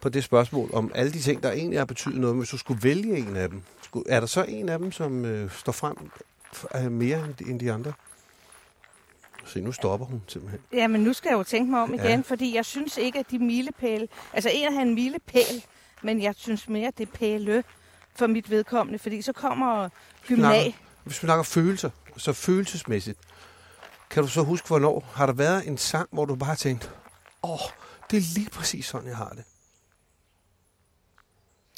på det spørgsmål om alle de ting, der egentlig har betydet noget, men hvis du skulle vælge en af dem, skulle, er der så en af dem, som øh, står frem øh, mere end de, andre? Se, nu stopper hun simpelthen. Ja, men nu skal jeg jo tænke mig om igen, Ja. fordi jeg synes ikke, at de milepæle... Altså, en have en milepæl, men jeg synes mere, det er pæle for mit vedkommende, fordi så kommer gymnag... Hvis vi snakker følelser, så følelsesmæssigt, kan du så huske, hvornår har der været en sang, hvor du bare har tænkt, åh, oh, det er lige præcis sådan, jeg har det.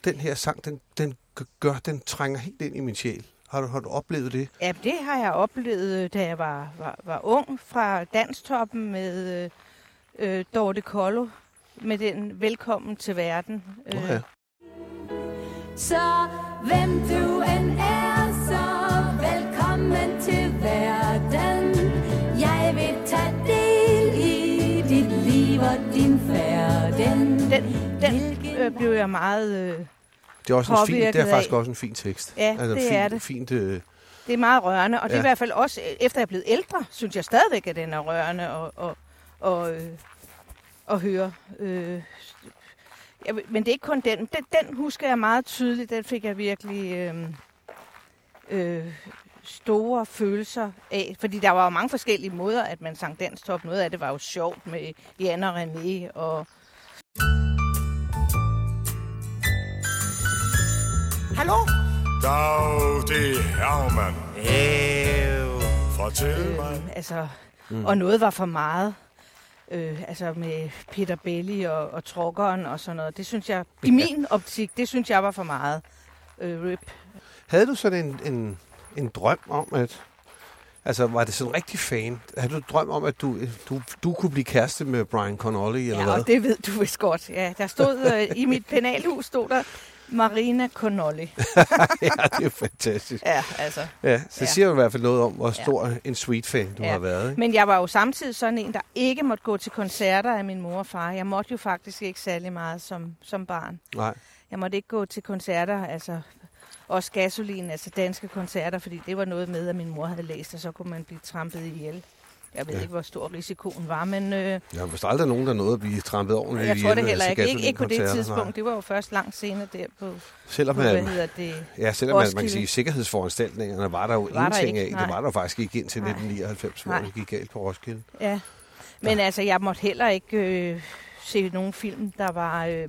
Den her sang, den, den gør, den trænger helt ind i min sjæl. Har du, har du oplevet det? Ja, det har jeg oplevet, øh, da jeg var, var, var ung, fra Danstoppen med øh, øh, Dorte Kollo, med den Velkommen til verden. Ja. Så hvem du end er, så velkommen til verden. Jeg vil tage del i dit liv og din færden. Den, den øh, blev jeg meget... Øh, Det er, også en fin, det er faktisk af- også en fin tekst. Ja, det fint, er det. Fint, øh, det er meget rørende, og det er Ja. i hvert fald også, øh, efter jeg er blevet ældre, synes jeg stadigvæk, at den er rørende og, og, og, øh, at høre. Øh, jeg, ved- men det er ikke kun den. den. Den husker jeg meget tydeligt. Den fik jeg virkelig øh, øh, store følelser af. Fordi der var jo mange forskellige måder, at man sang danstop. Noget af det var jo sjovt med Jan og René. Og Hallo? Dag, det er Herman. Fortæl mig. øh, altså, mm. og noget var for meget. Øh, altså med Peter Belli og, og Truckeren og sådan noget. Det synes jeg, i min optik, det synes jeg var for meget. Øh, rip. Havde du sådan en, en, en drøm om, at... Altså, var det sådan rigtig fan? Havde du en drøm om, at du, du, du kunne blive kæreste med Brian Connolly, eller Ja, hvad? og det ved du vist godt. Ja, der stod, øh, i mit penalhus stod der Marina Connolly. ja, det er fantastisk. Ja, altså. Ja, så Ja. siger du i hvert fald noget om, hvor stor en sweet fan du Ja. har været. Ikke? Men jeg var jo samtidig sådan en, der ikke måtte gå til koncerter af min mor og far. Jeg måtte jo faktisk ikke særlig meget som, som barn. Nej. Jeg måtte ikke gå til koncerter, altså også gasolin, altså danske koncerter, fordi det var noget med, at min mor havde læst, og så kunne man blive trampet ihjel. Jeg ved Ja. ja. ikke, hvor stor risikoen var, men øh, Der var vist aldrig nogen, der nåede at blive trampet ordentligt jeg tror det heller ikke. Ikke, ikke på det tidspunkt. Det var jo først langt senere der på, Selvom, på hvad man, hedder det? ja, selvom man, man kan sige, sikkerhedsforanstaltningerne var der jo Var der ingenting ikke, af. Det nej. var der faktisk ikke indtil Nej. 1999, hvor det gik galt på Roskilde. Ja, men altså, jeg måtte heller ikke øh, se nogen film, der var øh,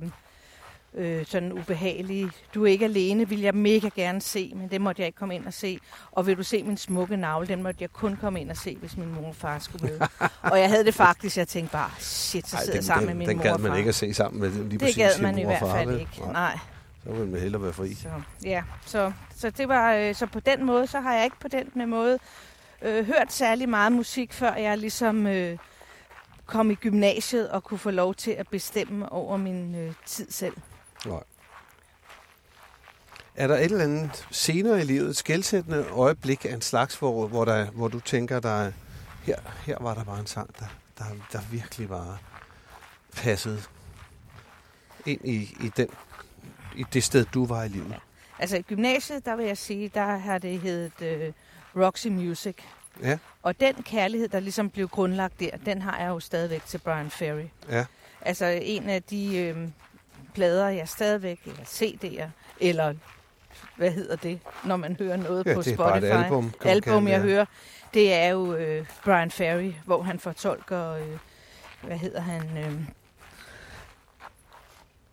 øh, sådan ubehagelige. Du er ikke alene, vil jeg mega gerne se, men det måtte jeg ikke komme ind og se. Og vil du se min smukke navle, den måtte jeg kun komme ind og se, hvis min mor og far skulle med. og jeg havde det faktisk, jeg tænkte bare, shit, så sidder jeg sammen den, med min den mor og far. man ikke at se sammen med lige det præcis gad man i hvert far, fald vel? ikke. Nej, Nej. Så vil man hellere være fri. Så, ja, så, så det var øh, så på den måde, så har jeg ikke på den med måde øh, hørt særlig meget musik, før jeg ligesom øh, kom i gymnasiet og kunne få lov til at bestemme over min øh, tid selv. Nej. Er der et eller andet senere i livet, et skældsættende øjeblik af en slags, hvor, hvor, der, hvor du tænker, der, her, her var der bare en sang, der, der, der virkelig var passet ind i, i, den, i det sted, du var i livet? Altså i gymnasiet, der vil jeg sige, der har det heddet øh, Roxy Music. Ja, Og den kærlighed, der ligesom blev grundlagt der, den har jeg jo stadigvæk til Brian Ferry. ja. Altså en af de øh, plader, jeg stadigvæk, eller CD'er, eller hvad hedder det, når man hører noget ja på det er Spotify. bare et album. album, jeg det. hører, det er jo øh, Brian Ferry, hvor han fortolker, øh, hvad hedder han? Øh,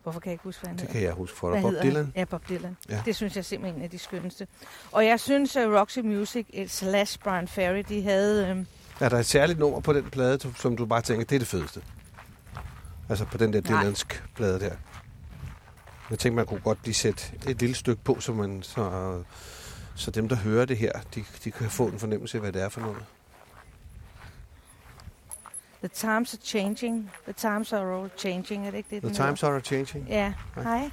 hvorfor kan jeg ikke huske, hvad han Det hedder? kan jeg huske for dig. Hvad Bob Dylan? Han? Ja, Bob Dylan. Ja. Ja. Det synes jeg simpelthen er en af de skønneste. Og jeg synes, at Roxy Music eh, slash Brian Ferry, de havde... Øh, Er der et særligt nummer på den plade, som du bare tænker, det er det fedeste? Altså på den der. Dylansk plade der. Jeg tænker, man kunne godt lige sætte et lille stykke på, så, man, så, så dem, der hører det her, de, de kan få en fornemmelse af, hvad det er for noget. The times are changing. The times are all changing. Er det ikke det, The den times hedder? are changing. Ja, Ja. hej.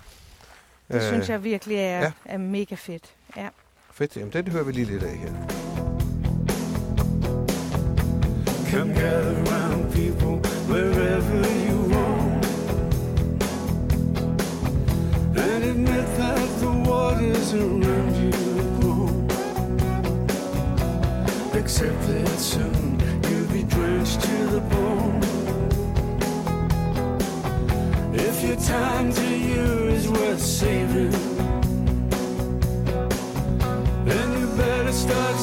Det øh, synes jeg virkelig er, ja. er mega fedt. Ja. Fedt, jamen den hører vi lige lidt af her. Come gather round you cold that soon you'll be drenched to the bone If your time to you is worth saving then you better start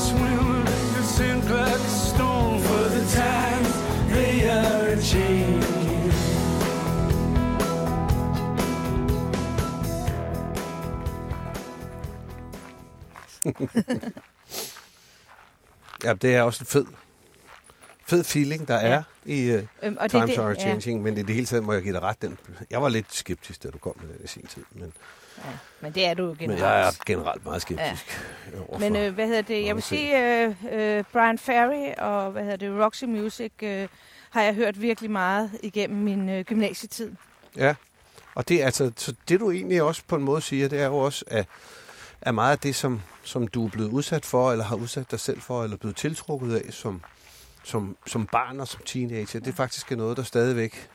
Ja, det er også en fed, fed feeling, der er Ja. i uh, Øhm, og Times det, Are ja, Changing, men i det hele taget må jeg give dig ret. Den. Jeg var lidt skeptisk, da du kom med den i sin tid, men, ja, men det er du jo men generelt. jeg er generelt meget skeptisk. Ja. Men øh, hvad hedder det? Jeg vil sige, øh, øh, Brian Ferry og hvad hedder det, Roxy Music øh, har jeg hørt virkelig meget igennem min øh, gymnasietid. Ja, og det, er altså, så det du egentlig også på en måde siger, det er jo også, at, at meget af det, som, som du er blevet udsat for, eller har udsat dig selv for, eller blevet tiltrukket af som, som, som barn og som teenager, det er faktisk er noget, der stadigvæk...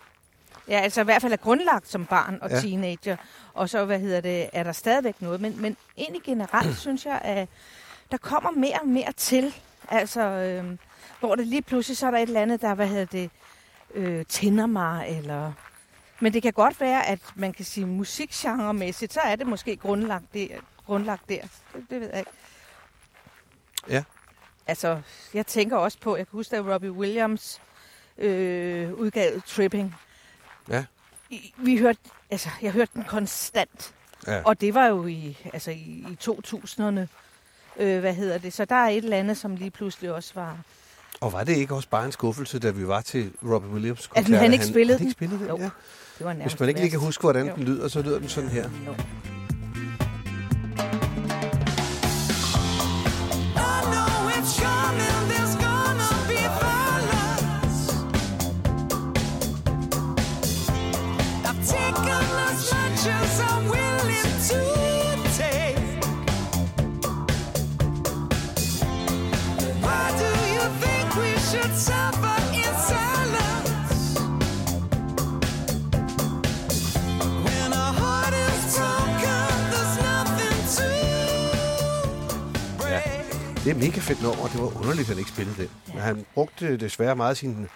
Ja, altså i hvert fald er grundlagt som barn og Ja. teenager. Og så, hvad hedder det, er der stadigvæk noget. Men, men egentlig generelt synes jeg, at der kommer mere og mere til. Altså, øh, hvor det lige pludselig, så er der et eller andet, der, hvad hedder det, øh, tænder mig, eller... Men det kan godt være, at man kan sige musikgenremæssigt, så er det måske grundlagt der. Grundlagt der. Det, det ved jeg ikke. Ja. Altså, jeg tænker også på, jeg kan huske, da Robbie Williams øh, udgav Tripping. Ja. I- Vi hørte, altså, jeg hørte den konstant. Ja. Og det var jo i, altså, i, i 2000'erne. Øh, hvad hedder det? Så der er et eller andet, som lige pludselig også var... Og var det ikke også bare en skuffelse, da vi var til Robbie Williams At koncert? han ikke spillede han ikke den? spillede den? Jo. Ja. Det var Hvis man ikke lige kan huske, hvordan Jo. den lyder, så lyder den sådan her. Jo. Det er mega fedt nummer, og det var underligt, at han ikke spillede det. Men han brugte desværre meget sin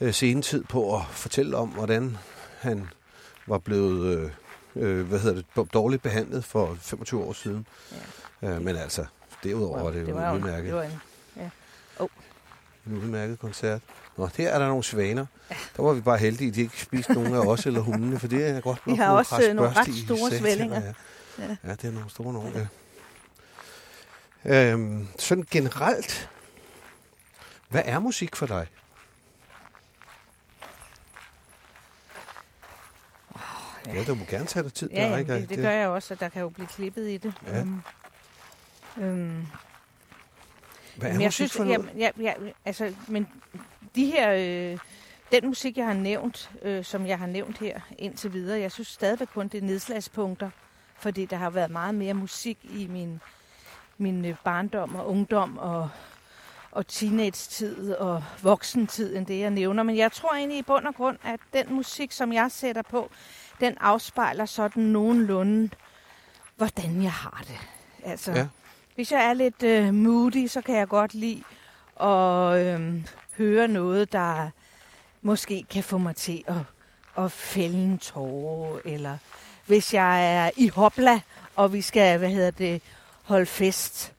øh, senetid på at fortælle om, hvordan han var blevet øh, øh, hvad hedder det, dårligt behandlet for 25 år siden. Ja. Øh, men altså, derudover var det, det jo udmærket, det var en, en udmærket koncert. Nå, her er der nogle svaner. Der var vi bare heldige, at de ikke spiste nogen af os eller hundene, for det er godt Vi nok har nogle også, øh, nogle ret store svællinger. Ja. Ja. ja, det er nogle store nogle, ja. Øhm, sådan generelt, hvad er musik for dig? Ja, du må gerne tage dig tid. Ja, der, ikke? det, det gør jeg også, og der kan jo blive klippet i det. Ja. Øhm, øhm, Hvad er men jeg synes, for noget? jamen, ja, ja, altså, men de her, øh, den musik, jeg har nævnt, øh, som jeg har nævnt her indtil videre, jeg synes stadigvæk kun, det er nedslagspunkter, fordi der har været meget mere musik i min, min øh, barndom og ungdom og, og teenage-tid og voksentid, end det, jeg nævner. Men jeg tror egentlig i bund og grund, at den musik, som jeg sætter på, den afspejler sådan nogenlunde, hvordan jeg har det. Altså, Ja. hvis jeg er lidt øh, moody, så kan jeg godt lide at øh, høre noget, der måske kan få mig til at, at fælde en tårer. Eller hvis jeg er i hopla, og vi skal, hvad hedder det, holde fest,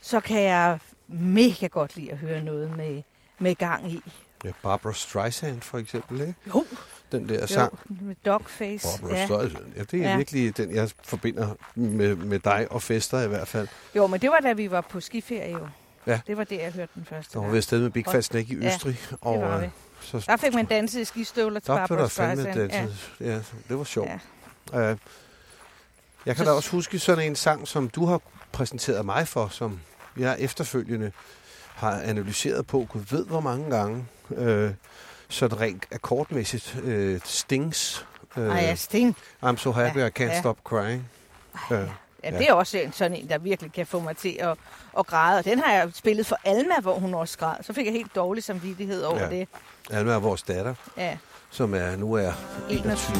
så kan jeg mega godt lide at høre noget med, med gang i. Ja, Barbara Streisand for eksempel, ikke? Jo, Den der jo sang. med dogface. Barbara Ja. Streisand. Ja, det er ja. Ja. virkelig den, jeg forbinder med, med dig og fester i hvert fald. Jo, men det var da vi var på skiferie jo. Ja. Det var det, jeg hørte den første Der var gang. vi afsted med Big Fat Snake i Ja, Østrig. Det og, var øh, vi. så, Der fik man danset i skistøvler til der Barbara der Streisand. danset. Ja. ja, det var sjovt. Ja. Ja. Uh, jeg kan Så- da også huske sådan en sang, som du har præsenteret mig for, som jeg efterfølgende har analyseret på, gud ved hvor mange gange, uh, sådan rent akkordmæssigt, uh, Stings. Uh, Ej, ja, Sting. I'm so happy Ja, I can't ja. stop crying. Uh, Ja, det er også en, sådan en, der virkelig kan få mig til at, at græde. Og den har jeg spillet for Alma, hvor hun også græd. Så fik jeg helt dårlig samvittighed over Ja. ja. det. Alma er vores datter, Ja, som er, nu er 21.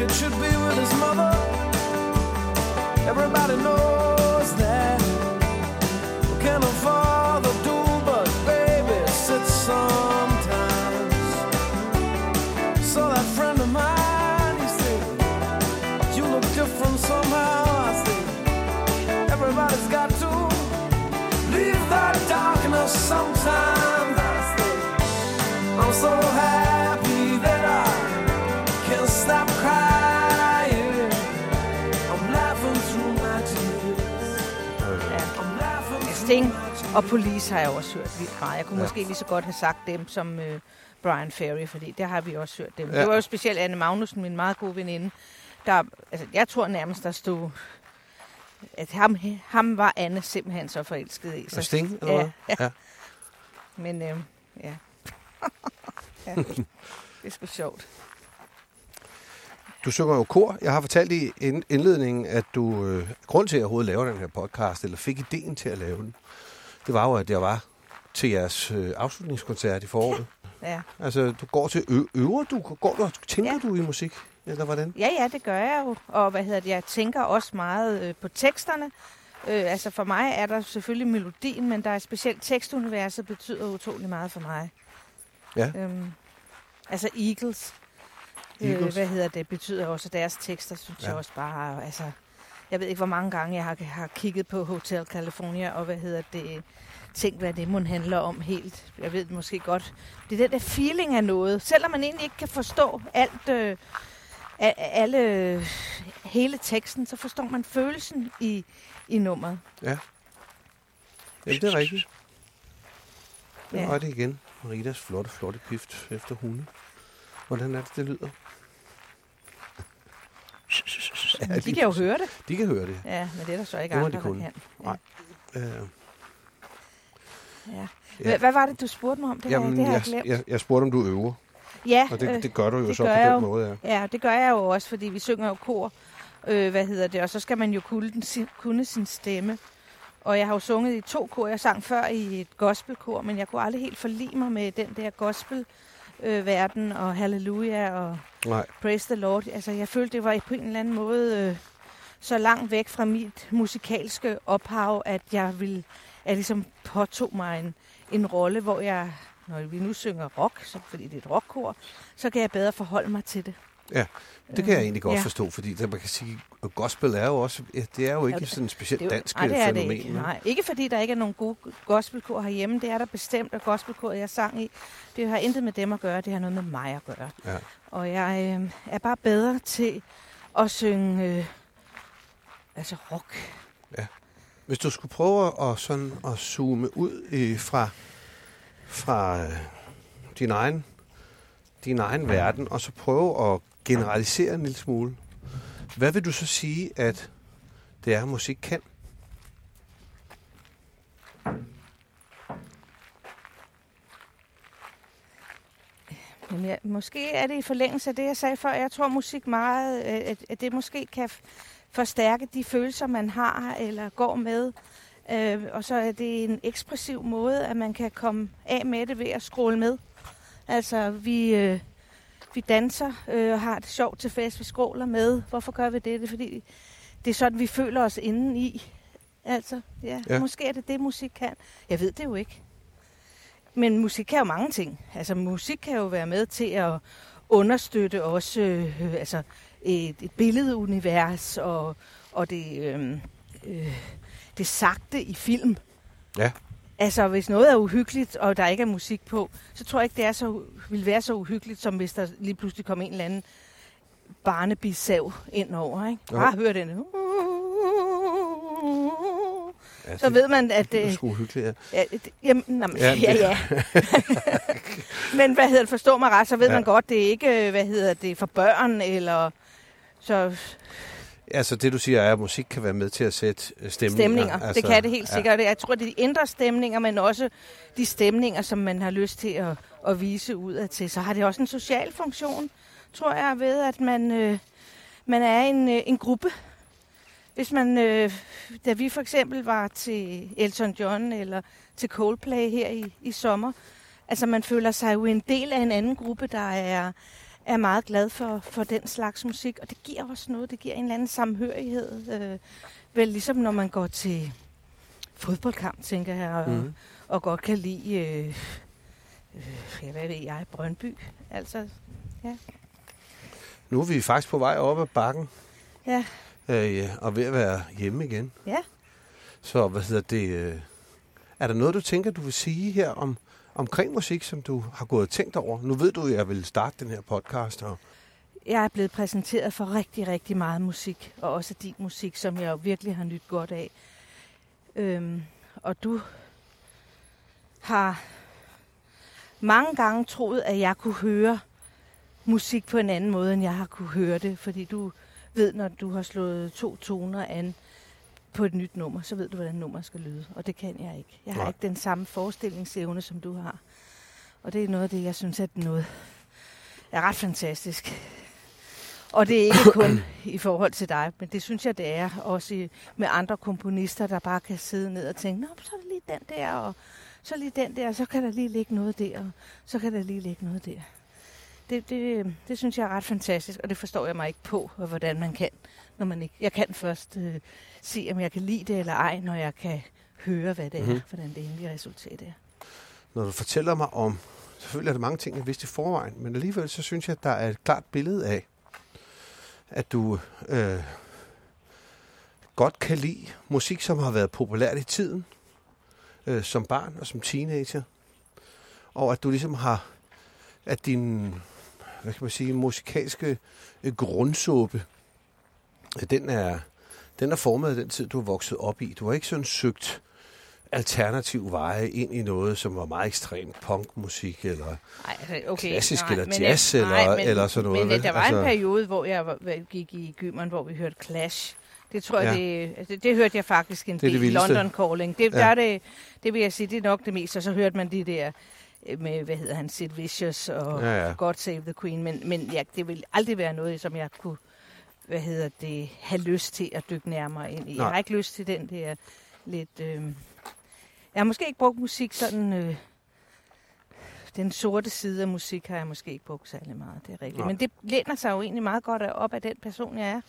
21. Everybody knows Sting og Police har jeg også hørt vildt meget. Jeg kunne Ja. måske lige så godt have sagt dem som øh, Brian Ferry, fordi det har vi også hørt dem. Ja. Det var jo specielt Anne Magnussen, min meget gode veninde. Der, altså, jeg tror nærmest, der stod, at ham, ham var Anne simpelthen så forelsket i. Så, Sting, eller ja, hvad? ja. Ja. Men øh, ja. ja. Det er sgu sjovt. Du synger jo kor. Jeg har fortalt i ind- indledningen, at du, øh, grund til, at jeg overhovedet laver den her podcast, eller fik ideen til at lave den, det var jo, at jeg var til jeres øh, afslutningskoncert i foråret. Ja. Altså, du går til ø- øver du? Går du, tænker Ja. du i musik? Eller hvordan? Ja, ja, det gør jeg jo. Og hvad hedder det, jeg tænker også meget øh, på teksterne. Øh, altså for mig er der selvfølgelig melodien, men der er specielt tekstuniverset betyder utrolig meget for mig. Ja. Øhm, altså Eagles, Øh, hvad hedder det, betyder også, deres tekster synes Ja. ja. jeg også bare, altså, jeg ved ikke, hvor mange gange jeg har, har kigget på Hotel California, og hvad hedder det, tænkt, hvad det må handler om helt. Jeg ved det måske godt. Det er den der feeling af noget, selvom man egentlig ikke kan forstå alt, øh, alle, hele teksten, så forstår man følelsen i, i nummeret. Ja. Jamen, det er rigtigt. Det Ja. var det igen. Maritas flotte, flotte pift efter hunde. Hvordan er det, det lyder? Ja, De kan jo høre det. De kan høre det. Ja, men det er der så ikke Det andre, de der kunne. kan. Nej. Øh, Ja. Ja. Hvad var det, du spurgte mig om? Det, jamen, har, det har jeg jeg, glemt. jeg, jeg spurgte, om du øver. ja, Og det, øh, det gør du jo det så på den jo. måde, ja. Ja, det gør jeg jo også, fordi vi synger jo kor. Øh, hvad hedder det? Og så skal man jo kunne, den, sin, kunne sin stemme. Og jeg har jo sunget i to kor. Jeg sang før i et gospelkor, men jeg kunne aldrig helt forlige mig med den der gospel øh, verden og halleluja og Nej, praise the Lord. Altså, jeg følte, det var på en eller anden måde øh, så langt væk fra mit musikalske ophav, at jeg ville, at ligesom påtog mig en, en rolle, hvor jeg, når vi nu synger rock, så, fordi det er et rockkor, så kan jeg bedre forholde mig til det. Ja, det kan jeg egentlig godt ja. forstå, fordi det, man kan sige, at gospel er jo også, ja, det er jo ikke det- sådan et specielt Det dansk nej, det er det ikke. Nej, ikke fordi der ikke er nogen gode gospelkor herhjemme. Det er der bestemt, og gospelkoret, jeg sang i, det har intet med dem at gøre. Det har noget med mig at gøre. Ja. Og jeg øh, er bare bedre til at synge øh, altså rock. Hvis du skulle prøve at, sådan, at zoome ud øh, fra, fra øh, din egen, din egen verden, og så prøve at generalisere en lille smule, hvad vil du så sige, at det er, musik kan? Jamen, jeg, måske er det i forlængelse af det, jeg sagde før. Jeg tror musik meget, øh, at, at det måske kan forstærke de følelser, man har eller går med. Øh, og så er det en ekspressiv måde, at man kan komme af med det ved at scrolle med. Altså, vi, øh, vi danser øh, og har det sjovt til fest, vi scroller med. Hvorfor gør vi det? Det er fordi, det er sådan, vi føler os inden i. Altså, ja, Ja. ja, måske er det det, musik kan. Jeg ved det jo ikke. Men musik kan jo mange ting. Altså musik kan jo være med til at understøtte også øh, altså et, et billedunivers og, og det, øh, øh, det sagte i film. Ja. Altså hvis noget er uhyggeligt, og der ikke er musik på, så tror jeg ikke, det er så, vil være så uhyggeligt, som hvis der lige pludselig kom en eller anden barnebisav ind over. Ikke? Bare hør den. Ja, Så ved man, at... det er Øh, sgu hyggeligt, ja. Ja, det, jamen, nå, men, Ja, ja, ja. men hvad hedder det, forstå mig ret, så ved Ja. ja. man godt, det er ikke, øh, hvad hedder det, for børn, eller så Altså det, du siger, er, at musik kan være med til at sætte øh, stemninger. stemninger. Altså, det kan det helt sikkert. Jeg tror, det er de indre stemninger, men også de stemninger, som man har lyst til at, at vise ud af til. Så har det også en social funktion, tror jeg, ved at man, øh, man er en, øh, en gruppe. Hvis man, øh, da vi for eksempel var til Elton John eller til Coldplay her i, i sommer, altså man føler sig jo en del af en anden gruppe, der er, er meget glad for, for den slags musik, og det giver også noget, det giver en eller anden samhørighed. Øh, vel ligesom når man går til fodboldkamp, tænker jeg, og, mm. og godt kan lide, øh, øh, ja, hvad ved jeg, Brøndby. Altså, Nu er vi faktisk på vej op ad bakken. Ja. Øh, ja, og ved at være hjemme igen. Ja. Så hvad hedder det? Øh, er der noget, du tænker, du vil sige her om, omkring musik, som du har gået og tænkt over? Nu ved du, at jeg vil starte den her podcast. Og, jeg er blevet præsenteret for rigtig, rigtig meget musik, og også din musik, som jeg jo virkelig har nyt godt af. Øhm, og du har mange gange troet, at jeg kunne høre musik på en anden måde, end jeg har kunne høre det, fordi du ved, når du har slået to toner an på et nyt nummer, så ved du, hvordan nummer skal lyde, og det kan jeg ikke. Jeg har Nej. ikke den samme forestillingsevne, som du har. Og det er noget af det, jeg synes, at noget er ret fantastisk. Og det er ikke kun i forhold til dig, men det synes jeg, det er også i, med andre komponister, der bare kan sidde ned og tænke, Nå, så er der lige den der, og så lige den der, og så kan der lige ligge noget der, og så kan der lige ligge noget der. Det, det, det synes jeg er ret fantastisk, og det forstår jeg mig ikke på, og hvordan man kan, når man ikke... Jeg kan først øh, se, om jeg kan lide det eller ej, når jeg kan høre, hvad det er, Mhm. mm-hmm. hvordan det endelige resultat er. når du fortæller mig om, selvfølgelig er der mange ting, jeg vidste i forvejen, men alligevel så synes jeg, at der er et klart billede af, at du øh, godt kan lide musik, som har været populært i tiden, øh, som barn og som teenager, og at du ligesom har, at din, hvad kan man sige, musikalske øh, grundsuppe, den er, den er formet af den tid, du er vokset op i. Du har ikke sådan søgt alternativ veje ind i noget, som var meget ekstremt punkmusik, eller Ej, altså, okay, Klassisk eller men jazz jeg- eller- eller sådan noget, Men vel? der var Altså- en periode, hvor jeg gik i gymeren, hvor vi hørte Clash. Det tror jeg, Ja. det, altså, det hørte jeg faktisk en Det det del. London Calling. Det, Ja. der er det, det vil jeg sige, det er nok det meste. Og så hørte man de der øh, med, hvad hedder han, Sid Vicious og Ja, ja. God Save the Queen. Men, men ja, det vil aldrig være noget, som jeg kunne hvad hedder det, have lyst til at dykke nærmere ind i. Nej. Jeg har ikke lyst til den der lidt... Øh, jeg har måske ikke brugt musik sådan... Øh, den sorte side af musik har jeg måske ikke brugt særlig meget, det er rigtigt. Nej. Men det læner sig jo egentlig meget godt op af den person, jeg er.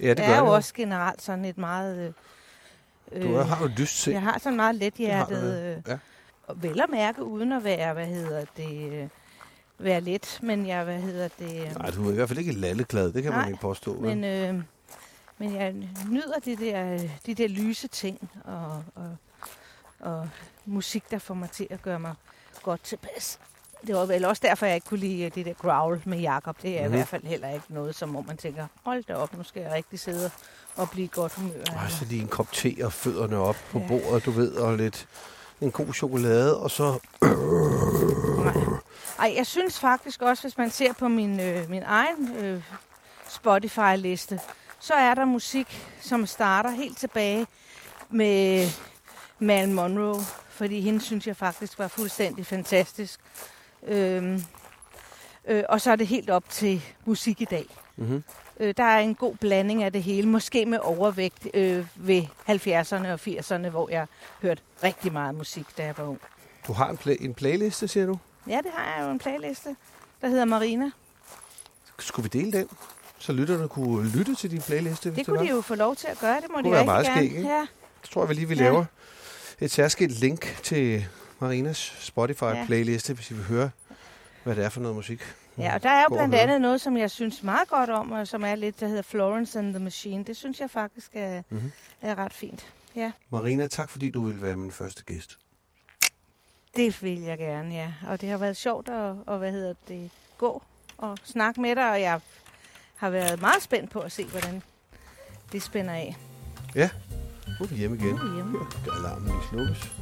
Ja, det jeg er jo det. også generelt sådan et meget... Øh, Du har jo lyst til. jeg har sådan meget Det har lethjertet... Øh, ja. og vel at mærke, uden at være, hvad hedder det... Øh, være let, men jeg, hvad hedder det... øh, Nej, du er i hvert fald ikke lalleglad, det kan man Nej, ikke påstå. Men, øh, men jeg nyder de der, de der lyse ting og, og, og musik, der får mig til at gøre mig godt tilpas. Det var vel også derfor, jeg ikke kunne lide øh, det der growl med Jakob. Det er Mhm. mm-hmm. i hvert fald heller ikke noget, som hvor man tænker, hold da op, nu skal jeg rigtig sidde og blive godt humør. Ej, så lige en kop te og fødderne op på Ja. bordet, du ved, og lidt en god chokolade, og så... Ej, jeg synes faktisk også, hvis man ser på min, øh, min egen øh, Spotify-liste, så er der musik, som starter helt tilbage med Marilyn Monroe, fordi hende synes jeg faktisk var fuldstændig fantastisk. Øhm, øh, og så er det helt op til musik i dag. Mm-hmm. Øh, der er en god blanding af det hele, måske med overvægt øh, ved 70'erne og 80'erne, hvor jeg hørte rigtig meget musik, da jeg var ung. Du har en, play- en playliste, siger du? Ja, det har jeg jo en playliste, der hedder Marina. Skulle vi dele den? Så lytterne kunne lytte til din playliste, Det kunne var. de jo få lov til at gøre, det må Kunne de rigtig meget gerne. skæg, ikke? Ja, Så tror jeg, vi lige vi Ja. laver et særskilt link til Marinas Spotify-playliste, hvis I vil høre, hvad det er for noget musik. ja, og der er jo blandt andet noget, som jeg synes meget godt om, og som er lidt, der hedder Florence and the Machine. Det synes jeg faktisk er, Mhm. mm-hmm. er ret fint. Ja, Marina, tak fordi du ville være min første gæst. Det vil jeg gerne, ja. Og det har været sjovt at, og, hvad hedder det, gå og snakke med dig, og jeg har været meget spændt på at se, hvordan det spænder af. Ja, nu er vi hjemme igen. Nu er vi hjemme. Skal alarmen lige slukkes.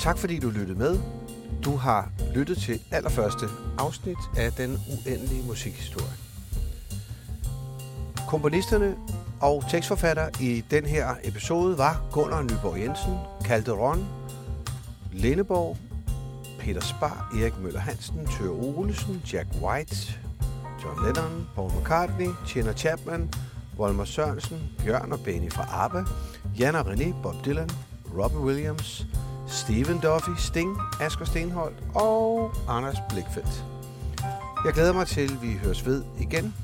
Tak fordi du lyttede med. Du har lyttet til allerførste afsnit af Den Uendelige Musikhistorie. Komponisterne og tekstforfatter i den her episode var Gunnar Nyborg Jensen, Calderon, Lindeborg, Peter Spar, Erik Møller Hansen, Tør Olesen, Jack White, John Lennon, Paul McCartney, Tina Chapman, Volmer Sørensen, Bjørn og Benny fra ABBA, Jan og René, Bob Dylan, Robbie Williams, Steven Duffy, Sting, Asger Stenholdt og Anders Blikfeldt. Jeg glæder mig til, at vi høres ved igen.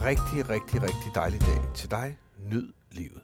Rigtig, rigtig, rigtig dejlig dag til dig. Nyd livet.